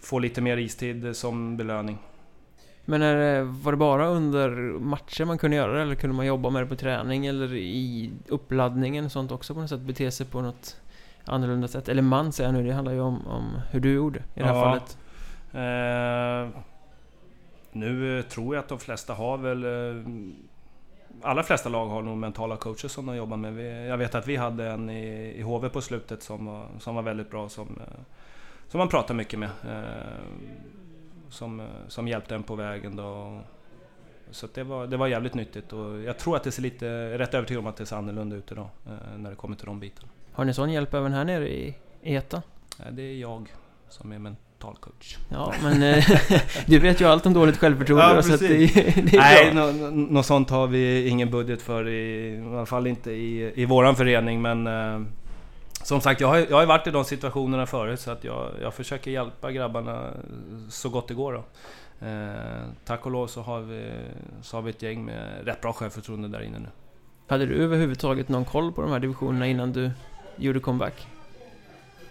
får lite mer istid som belöning. Men är var det bara under matcher man kunde göra det? Eller kunde man jobba med det på träning eller i uppladdningen och sånt också på något sätt? Bete sig på något annorlunda sätt? Eller man säger jag nu, det handlar ju om, om hur du gjorde i det här ja. fallet. Eh, nu tror jag att de flesta har väl... Eh, alla flesta lag har nog mentala coacher som de jobbar med. Vi, jag vet att vi hade en i, i HV på slutet som var, som var väldigt bra, som, eh, som man pratar mycket med. Eh, som, som hjälpte en på vägen då. Så det var, det var jävligt nyttigt och jag tror att det ser lite, rätt övertygad om att det ser annorlunda ut idag eh, när det kommer till de bitarna. Har ni sån hjälp även här nere i ETA? Det är jag som är mentalcoach. Ja, men eh, <laughs> du vet ju allt om dåligt självförtroende ja, så det, det är <laughs> Nej, något no, sånt har vi ingen budget för i, i alla fall inte i, i våran förening men eh, som sagt, jag har, jag har varit i de situationerna förut så att jag, jag försöker hjälpa grabbarna så gott det går. Då. Eh, tack och lov så har, vi, så har vi ett gäng med rätt bra självförtroende där inne nu. Hade du överhuvudtaget någon koll på de här divisionerna innan du gjorde comeback?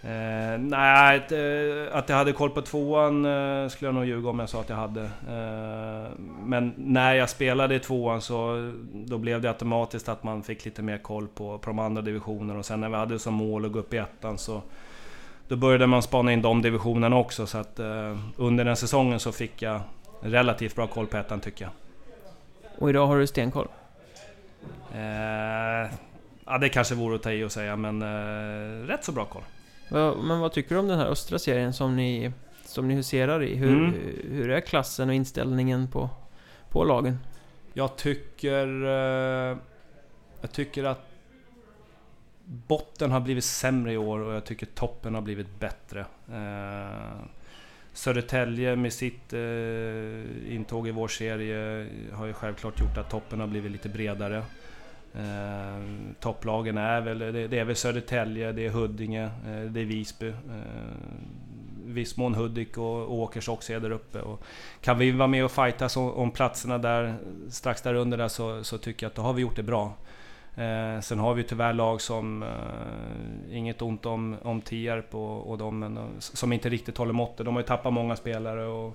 Eh, nej, att, eh, att jag hade koll på tvåan eh, skulle jag nog ljuga om jag sa att jag hade. Eh, men när jag spelade i tvåan så då blev det automatiskt att man fick lite mer koll på, på de andra divisionerna. Och sen när vi hade som mål att gå upp i ettan så då började man spana in de divisionerna också. Så att eh, under den säsongen så fick jag relativt bra koll på ettan tycker jag. Och idag har du stenkoll? Eh, ja, det kanske vore att ta i och säga, men rätt så bra koll. Men vad tycker du om den här östra serien som ni, som ni huserar i? Hur, mm. hur är klassen och inställningen på, på lagen? Jag tycker... Eh, jag tycker att botten har blivit sämre i år och jag tycker toppen har blivit bättre. Eh, Södertälje med sitt eh, intåg i vår serie har ju självklart gjort att toppen har blivit lite bredare. Eh, topplagen är väl, det, det, är väl Södertälje, det är Huddinge, eh, det är Visby. Eh, viss mån Hudik och Åkers också är där uppe. Och kan vi vara med och fightas om, om platserna där strax där under där så, så tycker jag att då har vi gjort det bra. Eh, sen har vi tyvärr lag som, eh, inget ont om, om Tierp och, och dem, men, som inte riktigt håller måttet. De har ju tappat många spelare och eh,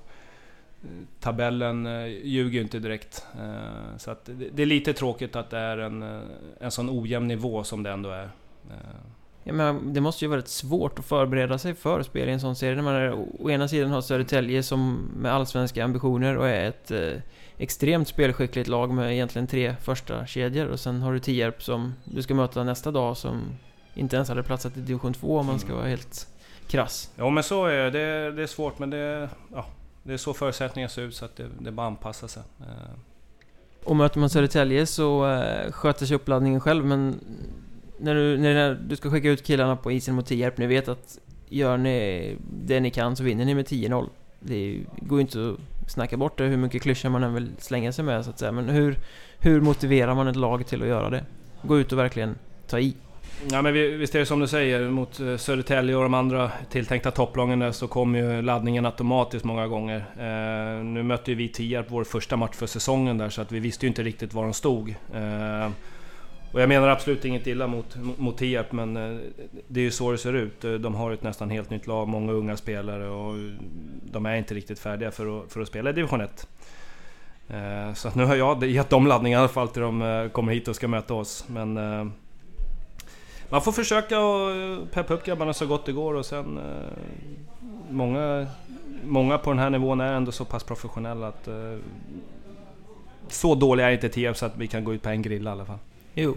tabellen eh, ljuger ju inte direkt. Eh, så att det, är lite tråkigt att det är en, eh, en sån ojämn nivå som det ändå är. Ja, men det måste ju vara rätt svårt att förbereda sig för spel i en sån serie. När man är, å ena sidan har Södertälje som med allsvenska ambitioner och är ett eh, extremt spelskickligt lag med egentligen tre första kedjor och sen har du Tierp som du ska möta nästa dag som inte ens hade platsat i division 2 om man ska mm. vara helt krass. Ja men så är det. Det är svårt men det, ja, det är så förutsättningarna ser ut så att det, det är bara att anpassa sig. Eh. Och möter man Södertälje så eh, sköter sig uppladdningen själv men när du, när du ska skicka ut killarna på isen mot Tierp, ni vet att gör ni det ni kan så vinner ni med 10-0. Det går ju inte att snacka bort det hur mycket klyschor man än vill slänga sig med så att säga. Men hur, hur motiverar man ett lag till att göra det? Gå ut och verkligen ta i. Ja men visst är det som du säger, mot eh, Södertälje och de andra tilltänkta topplagen där så kommer ju laddningen automatiskt många gånger. Eh, nu mötte ju vi Tierp vår första match för säsongen där så att vi visste ju inte riktigt var de stod. Eh, och jag menar absolut inget illa mot, mot Tierp, men eh, det är ju så det ser ut. Eh, de har ett nästan helt nytt lag, många unga spelare och de är inte riktigt färdiga för att, för att spela i division 1. Eh, så nu har jag gett dem laddning i alla fall till de eh, kommer hit och ska möta oss. Men man får försöka att peppa upp grabbarna så gott det går och sen... Många, många på den här nivån är ändå så pass professionella att... Så dåliga är inte Tierp så att vi kan gå ut på en grill i alla fall. Jo.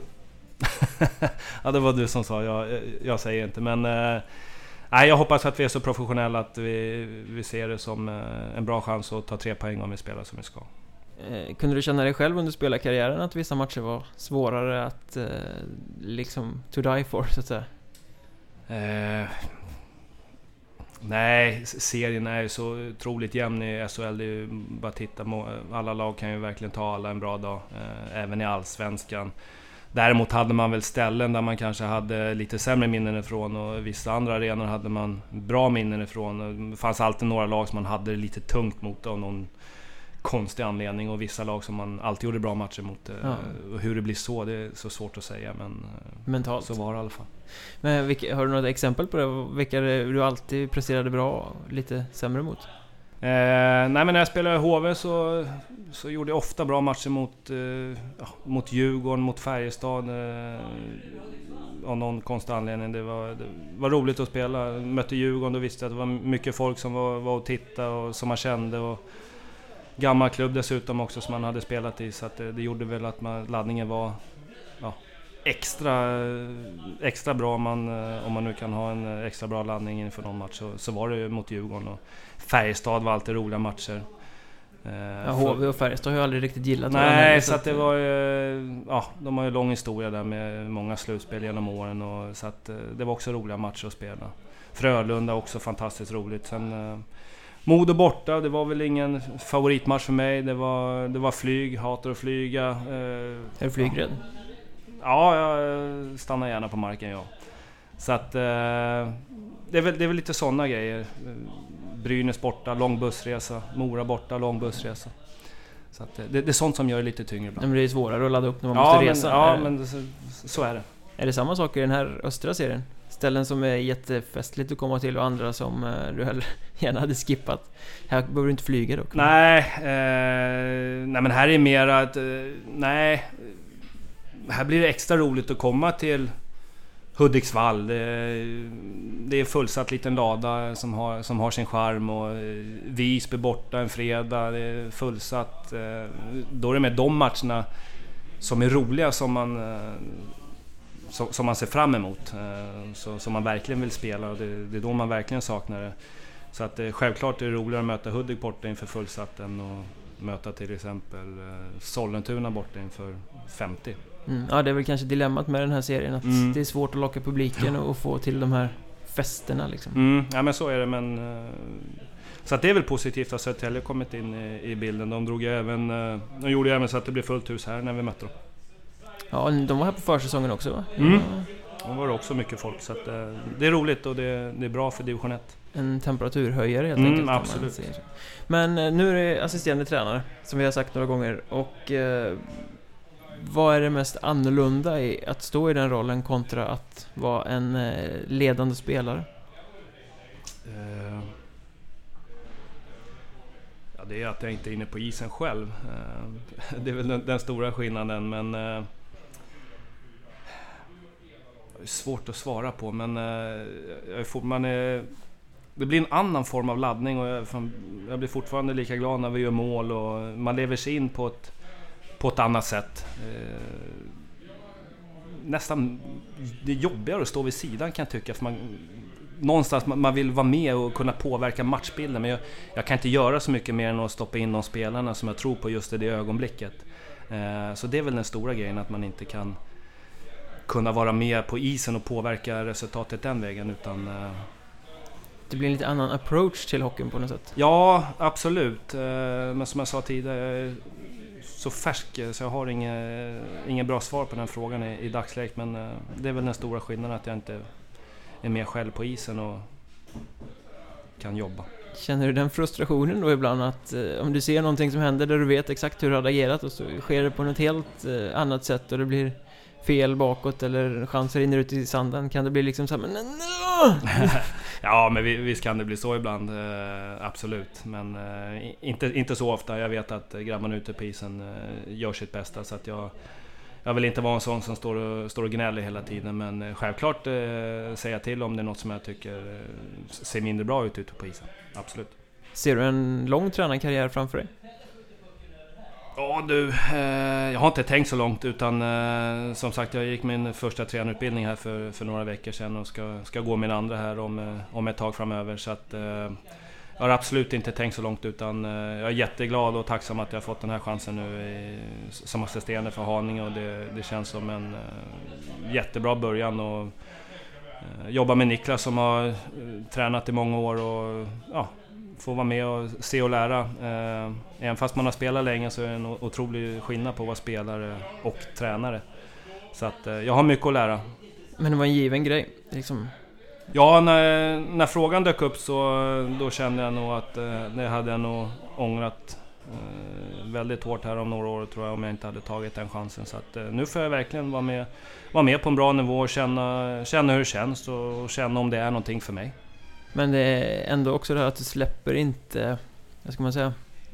<laughs> ja, det var du som sa, jag, jag säger inte. Men eh, nej, jag hoppas att vi är så professionella att vi, vi ser det som eh, en bra chans att ta tre poäng om vi spelar som vi ska. Eh, kunde du känna dig själv under spelarkarriären att vissa matcher var svårare att eh, liksom to die for, så att säga? Eh, nej, serien är ju så otroligt jämn i SHL. Det är ju bara att titta, alla lag kan ju verkligen ta alla en bra dag. Eh, även i Allsvenskan. Däremot hade man väl ställen där man kanske hade lite sämre minnen ifrån och vissa andra arenor hade man bra minnen ifrån. Det fanns alltid några lag som man hade lite tungt mot av någon konstig anledning och vissa lag som man alltid gjorde bra matcher mot. Eh, ja. Och hur det blir så, det är så svårt att säga men... Eh, Mentalt. Så var det i alla fall. Men vilka, har du något exempel på det? Vilka du alltid presterade bra och lite sämre mot? Eh, nej men när jag spelade i HV så, så gjorde jag ofta bra matcher mot, eh, mot Djurgården, mot Färjestad. Eh, av någon konstig anledning. Det var, det var roligt att spela. Mötte Djurgården, då visste jag att det var mycket folk som var, var och tittade och som man kände. Och gammal klubb dessutom också som man hade spelat i. Så att det, det gjorde väl att man, laddningen var ja, extra, extra bra om man, eh, om man nu kan ha en extra bra laddning inför någon match. Så, så var det mot Djurgården. Och Färjestad var alltid roliga matcher. Eh, ja, HV och Färjestad har ju aldrig riktigt gillat. Nej, så att det var ju... Ja, de har ju lång historia där med många slutspel genom åren. Och, så att eh, det var också roliga matcher att spela. Frölunda också fantastiskt roligt. Sen, Modo borta, det var väl ingen favoritmatch för mig. Det var, det var flyg, hatar att flyga. Är du flygrädd? Ja, jag stannar gärna på marken ja. Så att... Det är väl, det är väl lite sådana grejer. Brynäs borta, lång bussresa. Mora borta, lång bussresa. Så att det, det är sånt som gör det lite tyngre ibland. Men det är svårare att ladda upp när man ja, måste men, resa? Ja, men så, så, är det. Är det samma sak i den här östra serien? Ställen som är jättefestligt att komma till och andra som eh, du hellre <laughs> gärna hade skippat? Här behöver du inte flyga dock? Nej, eh, nej men här är mer att... Eh, nej... Här blir det extra roligt att komma till Hudiksvall. Det, det är fullsatt liten lada som har, som har sin charm och eh, Visby borta en fredag. Det är fullsatt. Eh, då är det med de matcherna som är roliga som man, eh, som, som man ser fram emot. Eh, så, som man verkligen vill spela och det, det är då man verkligen saknar det. Så att eh, självklart är det roligare att möta Hudik borta inför fullsatt än att möta till exempel eh, Sollentuna borta inför 50. Mm. Ja, det är väl kanske dilemmat med den här serien att mm. det är svårt att locka publiken och få till de här festerna liksom. Mm. Ja men så är det men... Så att det är väl positivt att Södertälje kommit in i, i bilden. De drog ju även... De gjorde ju även så att det blev fullt hus här när vi mötte dem. Ja, de var här på försäsongen också va? Mm. Ja. Då var också mycket folk så att, eh, det är roligt och det, det är bra för division 1. En temperaturhöjare helt mm, enkelt. Absolut. Men eh, nu är det assisterande tränare, som vi har sagt några gånger. Och eh, vad är det mest annorlunda i att stå i den rollen kontra att vara en eh, ledande spelare? Uh, ja, det är att jag inte är inne på isen själv. Uh, <laughs> det är väl den, den stora skillnaden men uh, svårt att svara på men eh, man är, det blir en annan form av laddning och jag, jag, blir fortfarande lika glad när vi gör mål och man lever sig in på ett, på ett annat sätt. Eh, nästan det är jobbigare att stå vid sidan kan jag tycka för man, någonstans man vill vara med och kunna påverka matchbilden men jag, jag, kan inte göra så mycket mer än att stoppa in de spelarna som jag tror på just i det ögonblicket. Eh, så det är väl den stora grejen att man inte kan kunna vara med på isen och påverka resultatet den vägen utan... Eh, det blir en lite annan approach till hockeyn på något sätt? Ja, absolut. Eh, men som jag sa tidigare, jag är så färsk eh, så jag har inget, inget bra svar på den frågan i, i dagsläget. Men det är väl den stora skillnaden att jag inte är med själv på isen och kan jobba. Känner du den frustrationen då ibland att om du ser någonting som händer där du vet exakt hur du hade agerat och så sker det på något helt annat sätt och det blir fel bakåt eller chanser rinner ut i sanden? Kan det bli liksom så här, men <laughs> Ja, men visst kan det bli så ibland. Eh, absolut. Men eh, inte, inte så ofta. Jag vet att grabbarna ute på isen eh, gör sitt bästa. Så att jag, jag vill inte vara en sån som står och, står och gnäller hela tiden. Men självklart säga till om det är något som jag tycker ser mindre bra ut ute på isen. Absolut. Ser du en lång tränarkarriär framför dig? Ja du, eh, jag har inte tänkt så långt utan eh, som sagt jag gick min första tränarutbildning här för, för några veckor sedan och ska, ska gå min andra här om, eh, om ett tag framöver. Så att, eh, jag har absolut inte tänkt så långt utan eh, jag är jätteglad och tacksam att jag fått den här chansen nu i, som assisterande för Haninge och det, det känns som en eh, jättebra början. Och, eh, jobba med Niklas som har eh, tränat i många år och ja, få vara med och se och lära. Eh, även fast man har spelat länge så är det en otrolig skillnad på att vara spelare och tränare. Så att eh, jag har mycket att lära. Men det var en given grej? Liksom. Ja, när, när frågan dök upp så då kände jag nog att eh, det hade jag nog ångrat väldigt hårt här om några år tror jag om jag inte hade tagit den chansen. Så att, nu får jag verkligen vara med, vara med på en bra nivå och känna, känna hur det känns och känna om det är någonting för mig. Men det är ändå också det här att du släpper inte, vad ska man säga,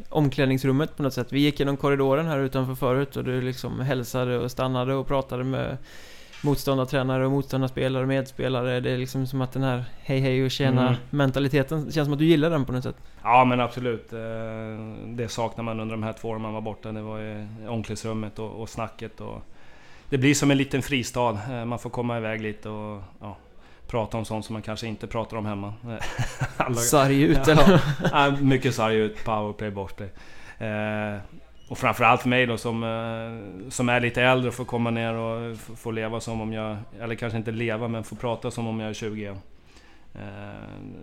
omklädningsrummet på något sätt. Vi gick genom korridoren här utanför förut och du liksom hälsade och stannade och pratade med motståndartränare och motståndarspelare och medspelare. Det är liksom som att den här hej hej och tjena mm. mentaliteten, det känns som att du gillar den på något sätt. Ja men absolut. Eh, det saknar man under de här två åren man var borta. Det var ju omklädningsrummet och, snacket och... Det blir som en liten fristad. Eh, man får komma iväg lite och ja, prata om sånt som man kanske inte pratar om hemma. <laughs> sarg ut eller? Ja, mycket sarg ut, powerplay, boxplay. Eh, och framförallt för mig då som, eh, som är lite äldre och får komma ner och få leva som om jag... Eller kanske inte leva, men få prata som om jag är 20 igen. Eh,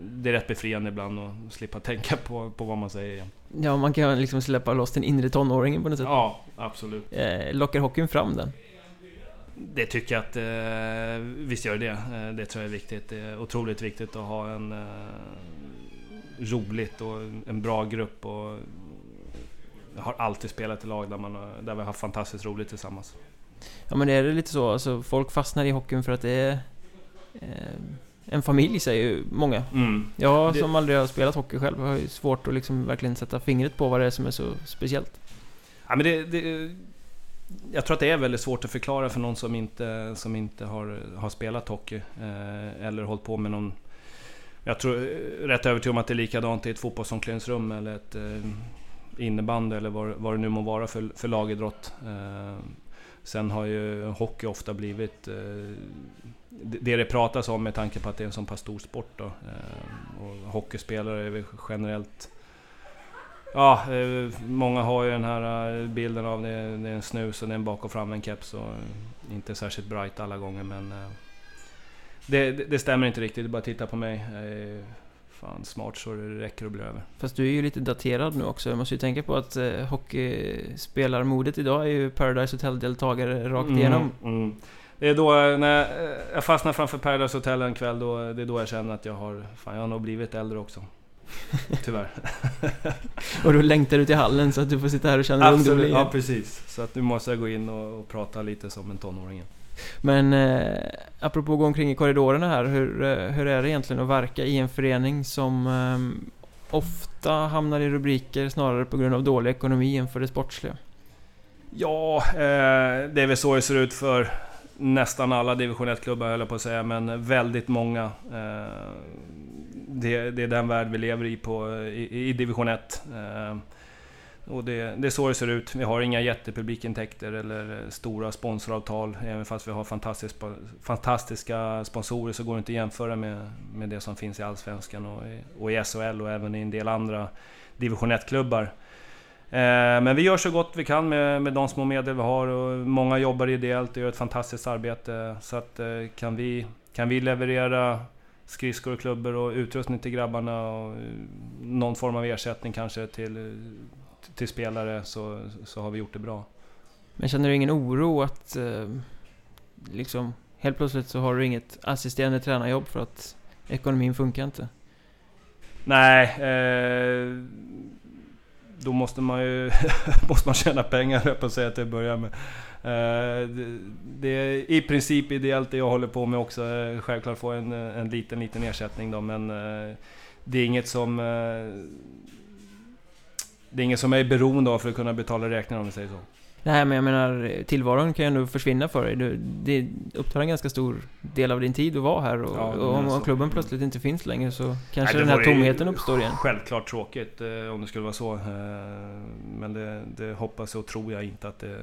det är rätt befriande ibland att slippa tänka på, på vad man säger igen. Ja, man kan liksom släppa loss den inre tonåringen på något sätt. Ja, absolut. Eh, lockar hockeyn fram den? Det tycker jag att... Eh, visst gör det eh, det. tror jag är viktigt. Det är otroligt viktigt att ha en... Eh, roligt och en bra grupp. Och jag har alltid spelat i lag där, man, där vi har haft fantastiskt roligt tillsammans. Ja men är det lite så, alltså folk fastnar i hockeyn för att det är... Eh, en familj säger ju många. Mm. Jag som det... aldrig har spelat hockey själv har ju svårt att liksom verkligen sätta fingret på vad det är som är så speciellt. Ja men det, det jag tror att det är väldigt svårt att förklara för någon som inte, som inte har, har spelat hockey eh, eller hållit på med någon... Jag tror eh, rätt övertygad om att det är likadant i ett fotbollsomklädningsrum eller ett eh, innebandy eller vad, vad det nu må vara för, för lagidrott. Eh, Sen har ju hockey ofta blivit eh, det det pratas om med tanke på att det är en så pass stor sport då. Eh, och hockeyspelare är väl generellt... Ja, eh, många har ju den här eh, bilden av det, det är en snus och det är en bak och fram en keps och inte särskilt bright alla gånger men... Det, det, det stämmer inte riktigt, det är bara att titta på mig. Fan smart så det räcker och blir över. Fast du är ju lite daterad nu också. Jag måste ju tänka på att eh, hockeyspelarmodet idag är ju Paradise Hotel-deltagare rakt Mm, igenom. mm. Det är då eh, när jag- jag fastnar framför Paradise Hotel en kväll, då, det är då jag känner att jag har... Fan, jag har nog blivit äldre också. Tyvärr. Och då längtar du till hallen så att du får sitta här och känna dig ungdomlig ja precis. Så att nu måste jag gå in och, och prata lite som en tonåring. Men eh, apropå att gå omkring i korridorerna här, hur, eh, hur är det egentligen att verka i en förening som eh, ofta hamnar i rubriker snarare på grund av dålig ekonomi än för det sportsliga? Ja, eh, det är väl så det ser ut för nästan alla division 1-klubbar höll jag på att säga, men väldigt många. Det, det är den värld vi lever i, på, i, i division 1. Ehm, och det, det är så det ser ut. Vi har inga jättepublikintäkter eller stora sponsoravtal. Även fast vi har fantastiska, fantastiska sponsorer så går det inte att jämföra med, med det som finns i Allsvenskan och, i- och i SHL och även i en del andra division 1-klubbar. Eh, Men vi gör så gott vi kan med, med de små medel vi har och många jobbar ideellt och gör ett fantastiskt arbete. Så att eh, kan vi, kan vi leverera skridskor och klubbor och utrustning till grabbarna och eh, någon form av ersättning kanske till, eh, till spelare så, så har vi gjort det bra. Men känner du ingen oro att eh, liksom helt plötsligt så har du inget assisterande tränarjobb för att ekonomin funkar inte? Nej, eh, då måste man ju <laughs> måste man tjäna pengar höll jag på att säga till att börja med. Eh, det, är i princip ideellt det jag håller på med också. Eh, självklart Självklart jag en, eh, en liten, liten ersättning då men det är inget som det är inget som jag är beroende av för att kunna betala räkningar om vi säger så. Nej, men jag menar, tillvaron kan ju ändå försvinna för dig. Du, det upptar en ganska stor del av din tid att vara här och, Ja, och om, alltså- om klubben plötsligt inte finns längre så kanske Nej, det den här tomheten uppstår igen. Självklart tråkigt eh, om det skulle vara så. Eh, men det, det hoppas och tror jag inte att det,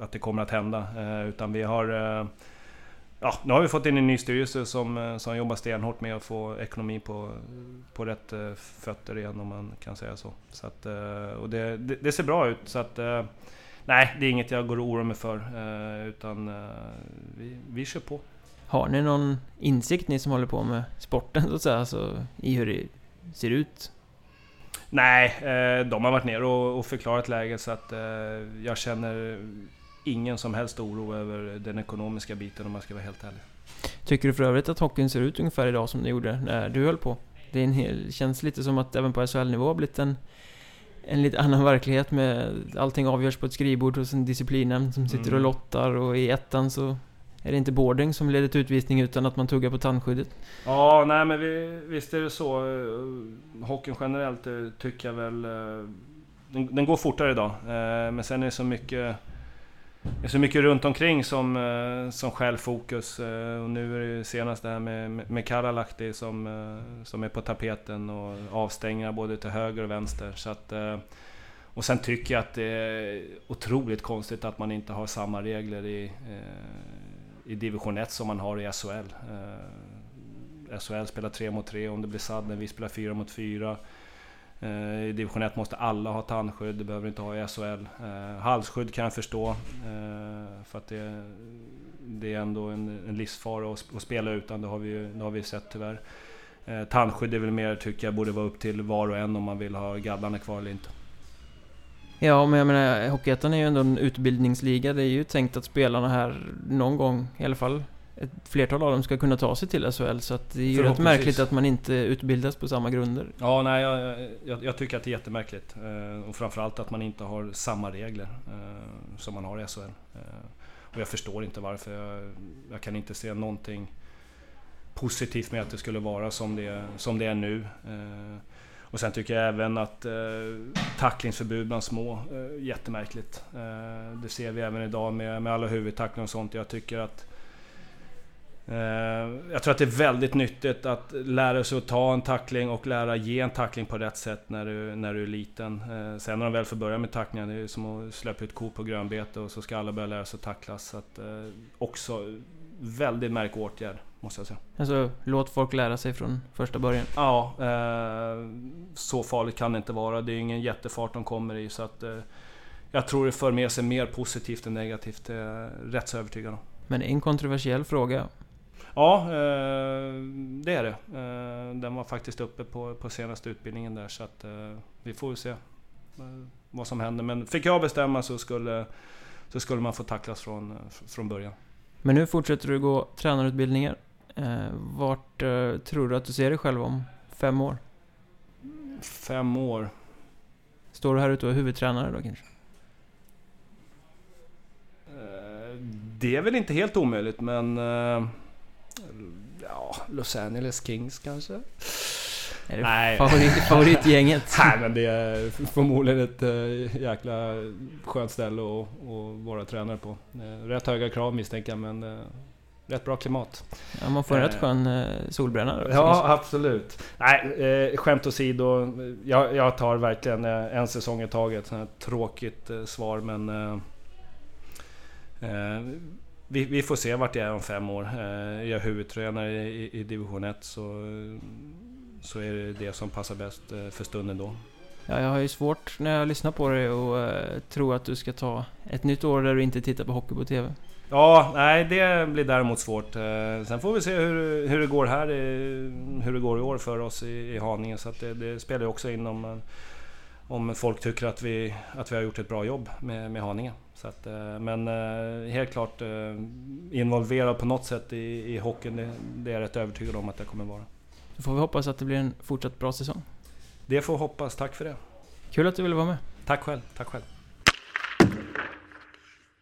att det kommer att hända. Eh, utan vi har... Ja, nu har vi fått in en ny styrelse som, som jobbar stenhårt med att få ekonomi på, på rätt fötter igen om man kan säga så. så att, och det, det, det ser bra ut. Så att, nej, det är inget jag går och oroar mig för. Eh, utan eh, vi, vi kör på. Har ni någon insikt, ni som håller på med sporten så att säga, alltså, i hur det ser ut? Nej, eh, de har varit ner och, förklarat läget så att jag känner ingen som helst oro över den ekonomiska biten om jag ska vara helt ärlig. Tycker du för övrigt att hockeyn ser ut ungefär idag som den gjorde när du höll på? Det hel, känns lite som att även på SHL-nivå har blivit en, en lite annan verklighet med allting avgörs på ett skrivbord hos en disciplinnämnd som sitter och Mm. lottar och i ettan så är det inte boarding som leder till utvisning utan att man tuggar på tandskyddet. Ja, nej men vi, visst är det så. Eh, Hockeyn generellt eh, tycker jag väl... eh, Den, den går fortare idag. Men sen är det så mycket... Det är så mycket runt omkring som, eh, som stjäl fokus. Eh, och nu är det ju senast det här med, med- med Karalahti som, eh, som är på tapeten och avstängningar både till höger och vänster. Så att, och sen tycker jag att det är otroligt konstigt att man inte har samma regler i, i division 1 som man har i SHL. SHL spelar 3 mot 3 om det blir sadden, vi spelar 4 mot 4. Eh, I division 1 måste alla ha tandskydd, det behöver inte ha i SHL. Eh, halsskydd kan jag förstå, eh, för att det, det är ändå en, en livsfara att, spela utan, det har vi, ju- det har vi sett tyvärr. Tandskydd är väl mer, tycker jag, borde vara upp till var och en om man vill ha gaddarna kvar eller inte. Ja, men jag menar, Hockeyettan är ju ändå en utbildningsliga. Det är ju tänkt att spelarna här någon gång, i alla fall ett flertal av dem, ska kunna ta sig till SHL. Så att det är ju rätt märkligt att man inte utbildas på samma grunder. Ja, nej, jag, jag, jag tycker att det är jättemärkligt. Eh, och framförallt att man inte har samma regler eh, som man har i SHL. Eh, och jag förstår inte varför. Jag, jag kan inte se någonting positivt med att det skulle vara som det, som det är nu. Eh, och sen tycker jag även att eh, tacklingsförbud bland små, eh, jättemärkligt. Eh, det ser vi även idag med, med alla huvudtacklingar och sånt. Jag tycker att jag tror att det är väldigt nyttigt att lära sig att ta en tackling och lära ge en tackling på rätt sätt när du, när du är liten. Eh, sen när de väl får börja med tacklingen, det är som att släppa ut ko på grönbete och så ska alla börja lära sig att tacklas. Så att, eh, också väldigt märklig åtgärd, måste jag säga. Alltså, låt folk lära sig från första början. Ja, så farligt kan det inte vara. Det är ingen jättefart de kommer i så att jag tror det för med sig mer positivt än negativt. Det är jag rätt så övertygad om. Men en kontroversiell fråga. Ja, eh, det är det. Eh, den var faktiskt uppe på, på senaste utbildningen där så att eh, vi får se vad som händer. Men fick jag bestämma så skulle, så skulle man få tacklas från, från början. Men nu fortsätter du gå tränarutbildningar. Vart tror du att du ser dig själv om fem år? Fem år? Står du här ute och är huvudtränare då kanske? Det är väl inte helt omöjligt men Ja, Los Angeles Kings kanske? Är det Nej. Favorit, favoritgänget? <laughs> Nej men det är förmodligen ett äh, jäkla skönt ställe att, att vara tränare på. Eh, rätt höga krav misstänker jag men äh, rätt bra klimat. Ja, man får en äh, rätt skön äh, solbränna då, Ja, absolut. Nej, skämt åsido. Jag, jag tar verkligen en säsong i taget. Tråkigt svar men vi, vi, får se vart jag är om fem år. Eh, jag är huvudtränare i, i division 1 så, så är det det som passar bäst eh, för stunden då. Ja, jag har ju svårt när jag lyssnar på dig och uh, tror att du ska ta ett nytt år där du inte tittar på hockey på TV. Ja, nej det blir däremot svårt. Uh, sen får vi se hur, hur det går här, hur det går i år för oss i, i Haninge. Så det, det, spelar ju också in om, om folk tycker att vi, att vi har gjort ett bra jobb med, med Haninge. Så att, eh, men eh, helt klart eh, involverad på något sätt i, i hockeyn, det, det är jag rätt övertygad om att det kommer vara. Då får vi hoppas att det blir en fortsatt bra säsong. Det får hoppas, tack för det. Kul att du ville vara med. Tack själv, tack själv.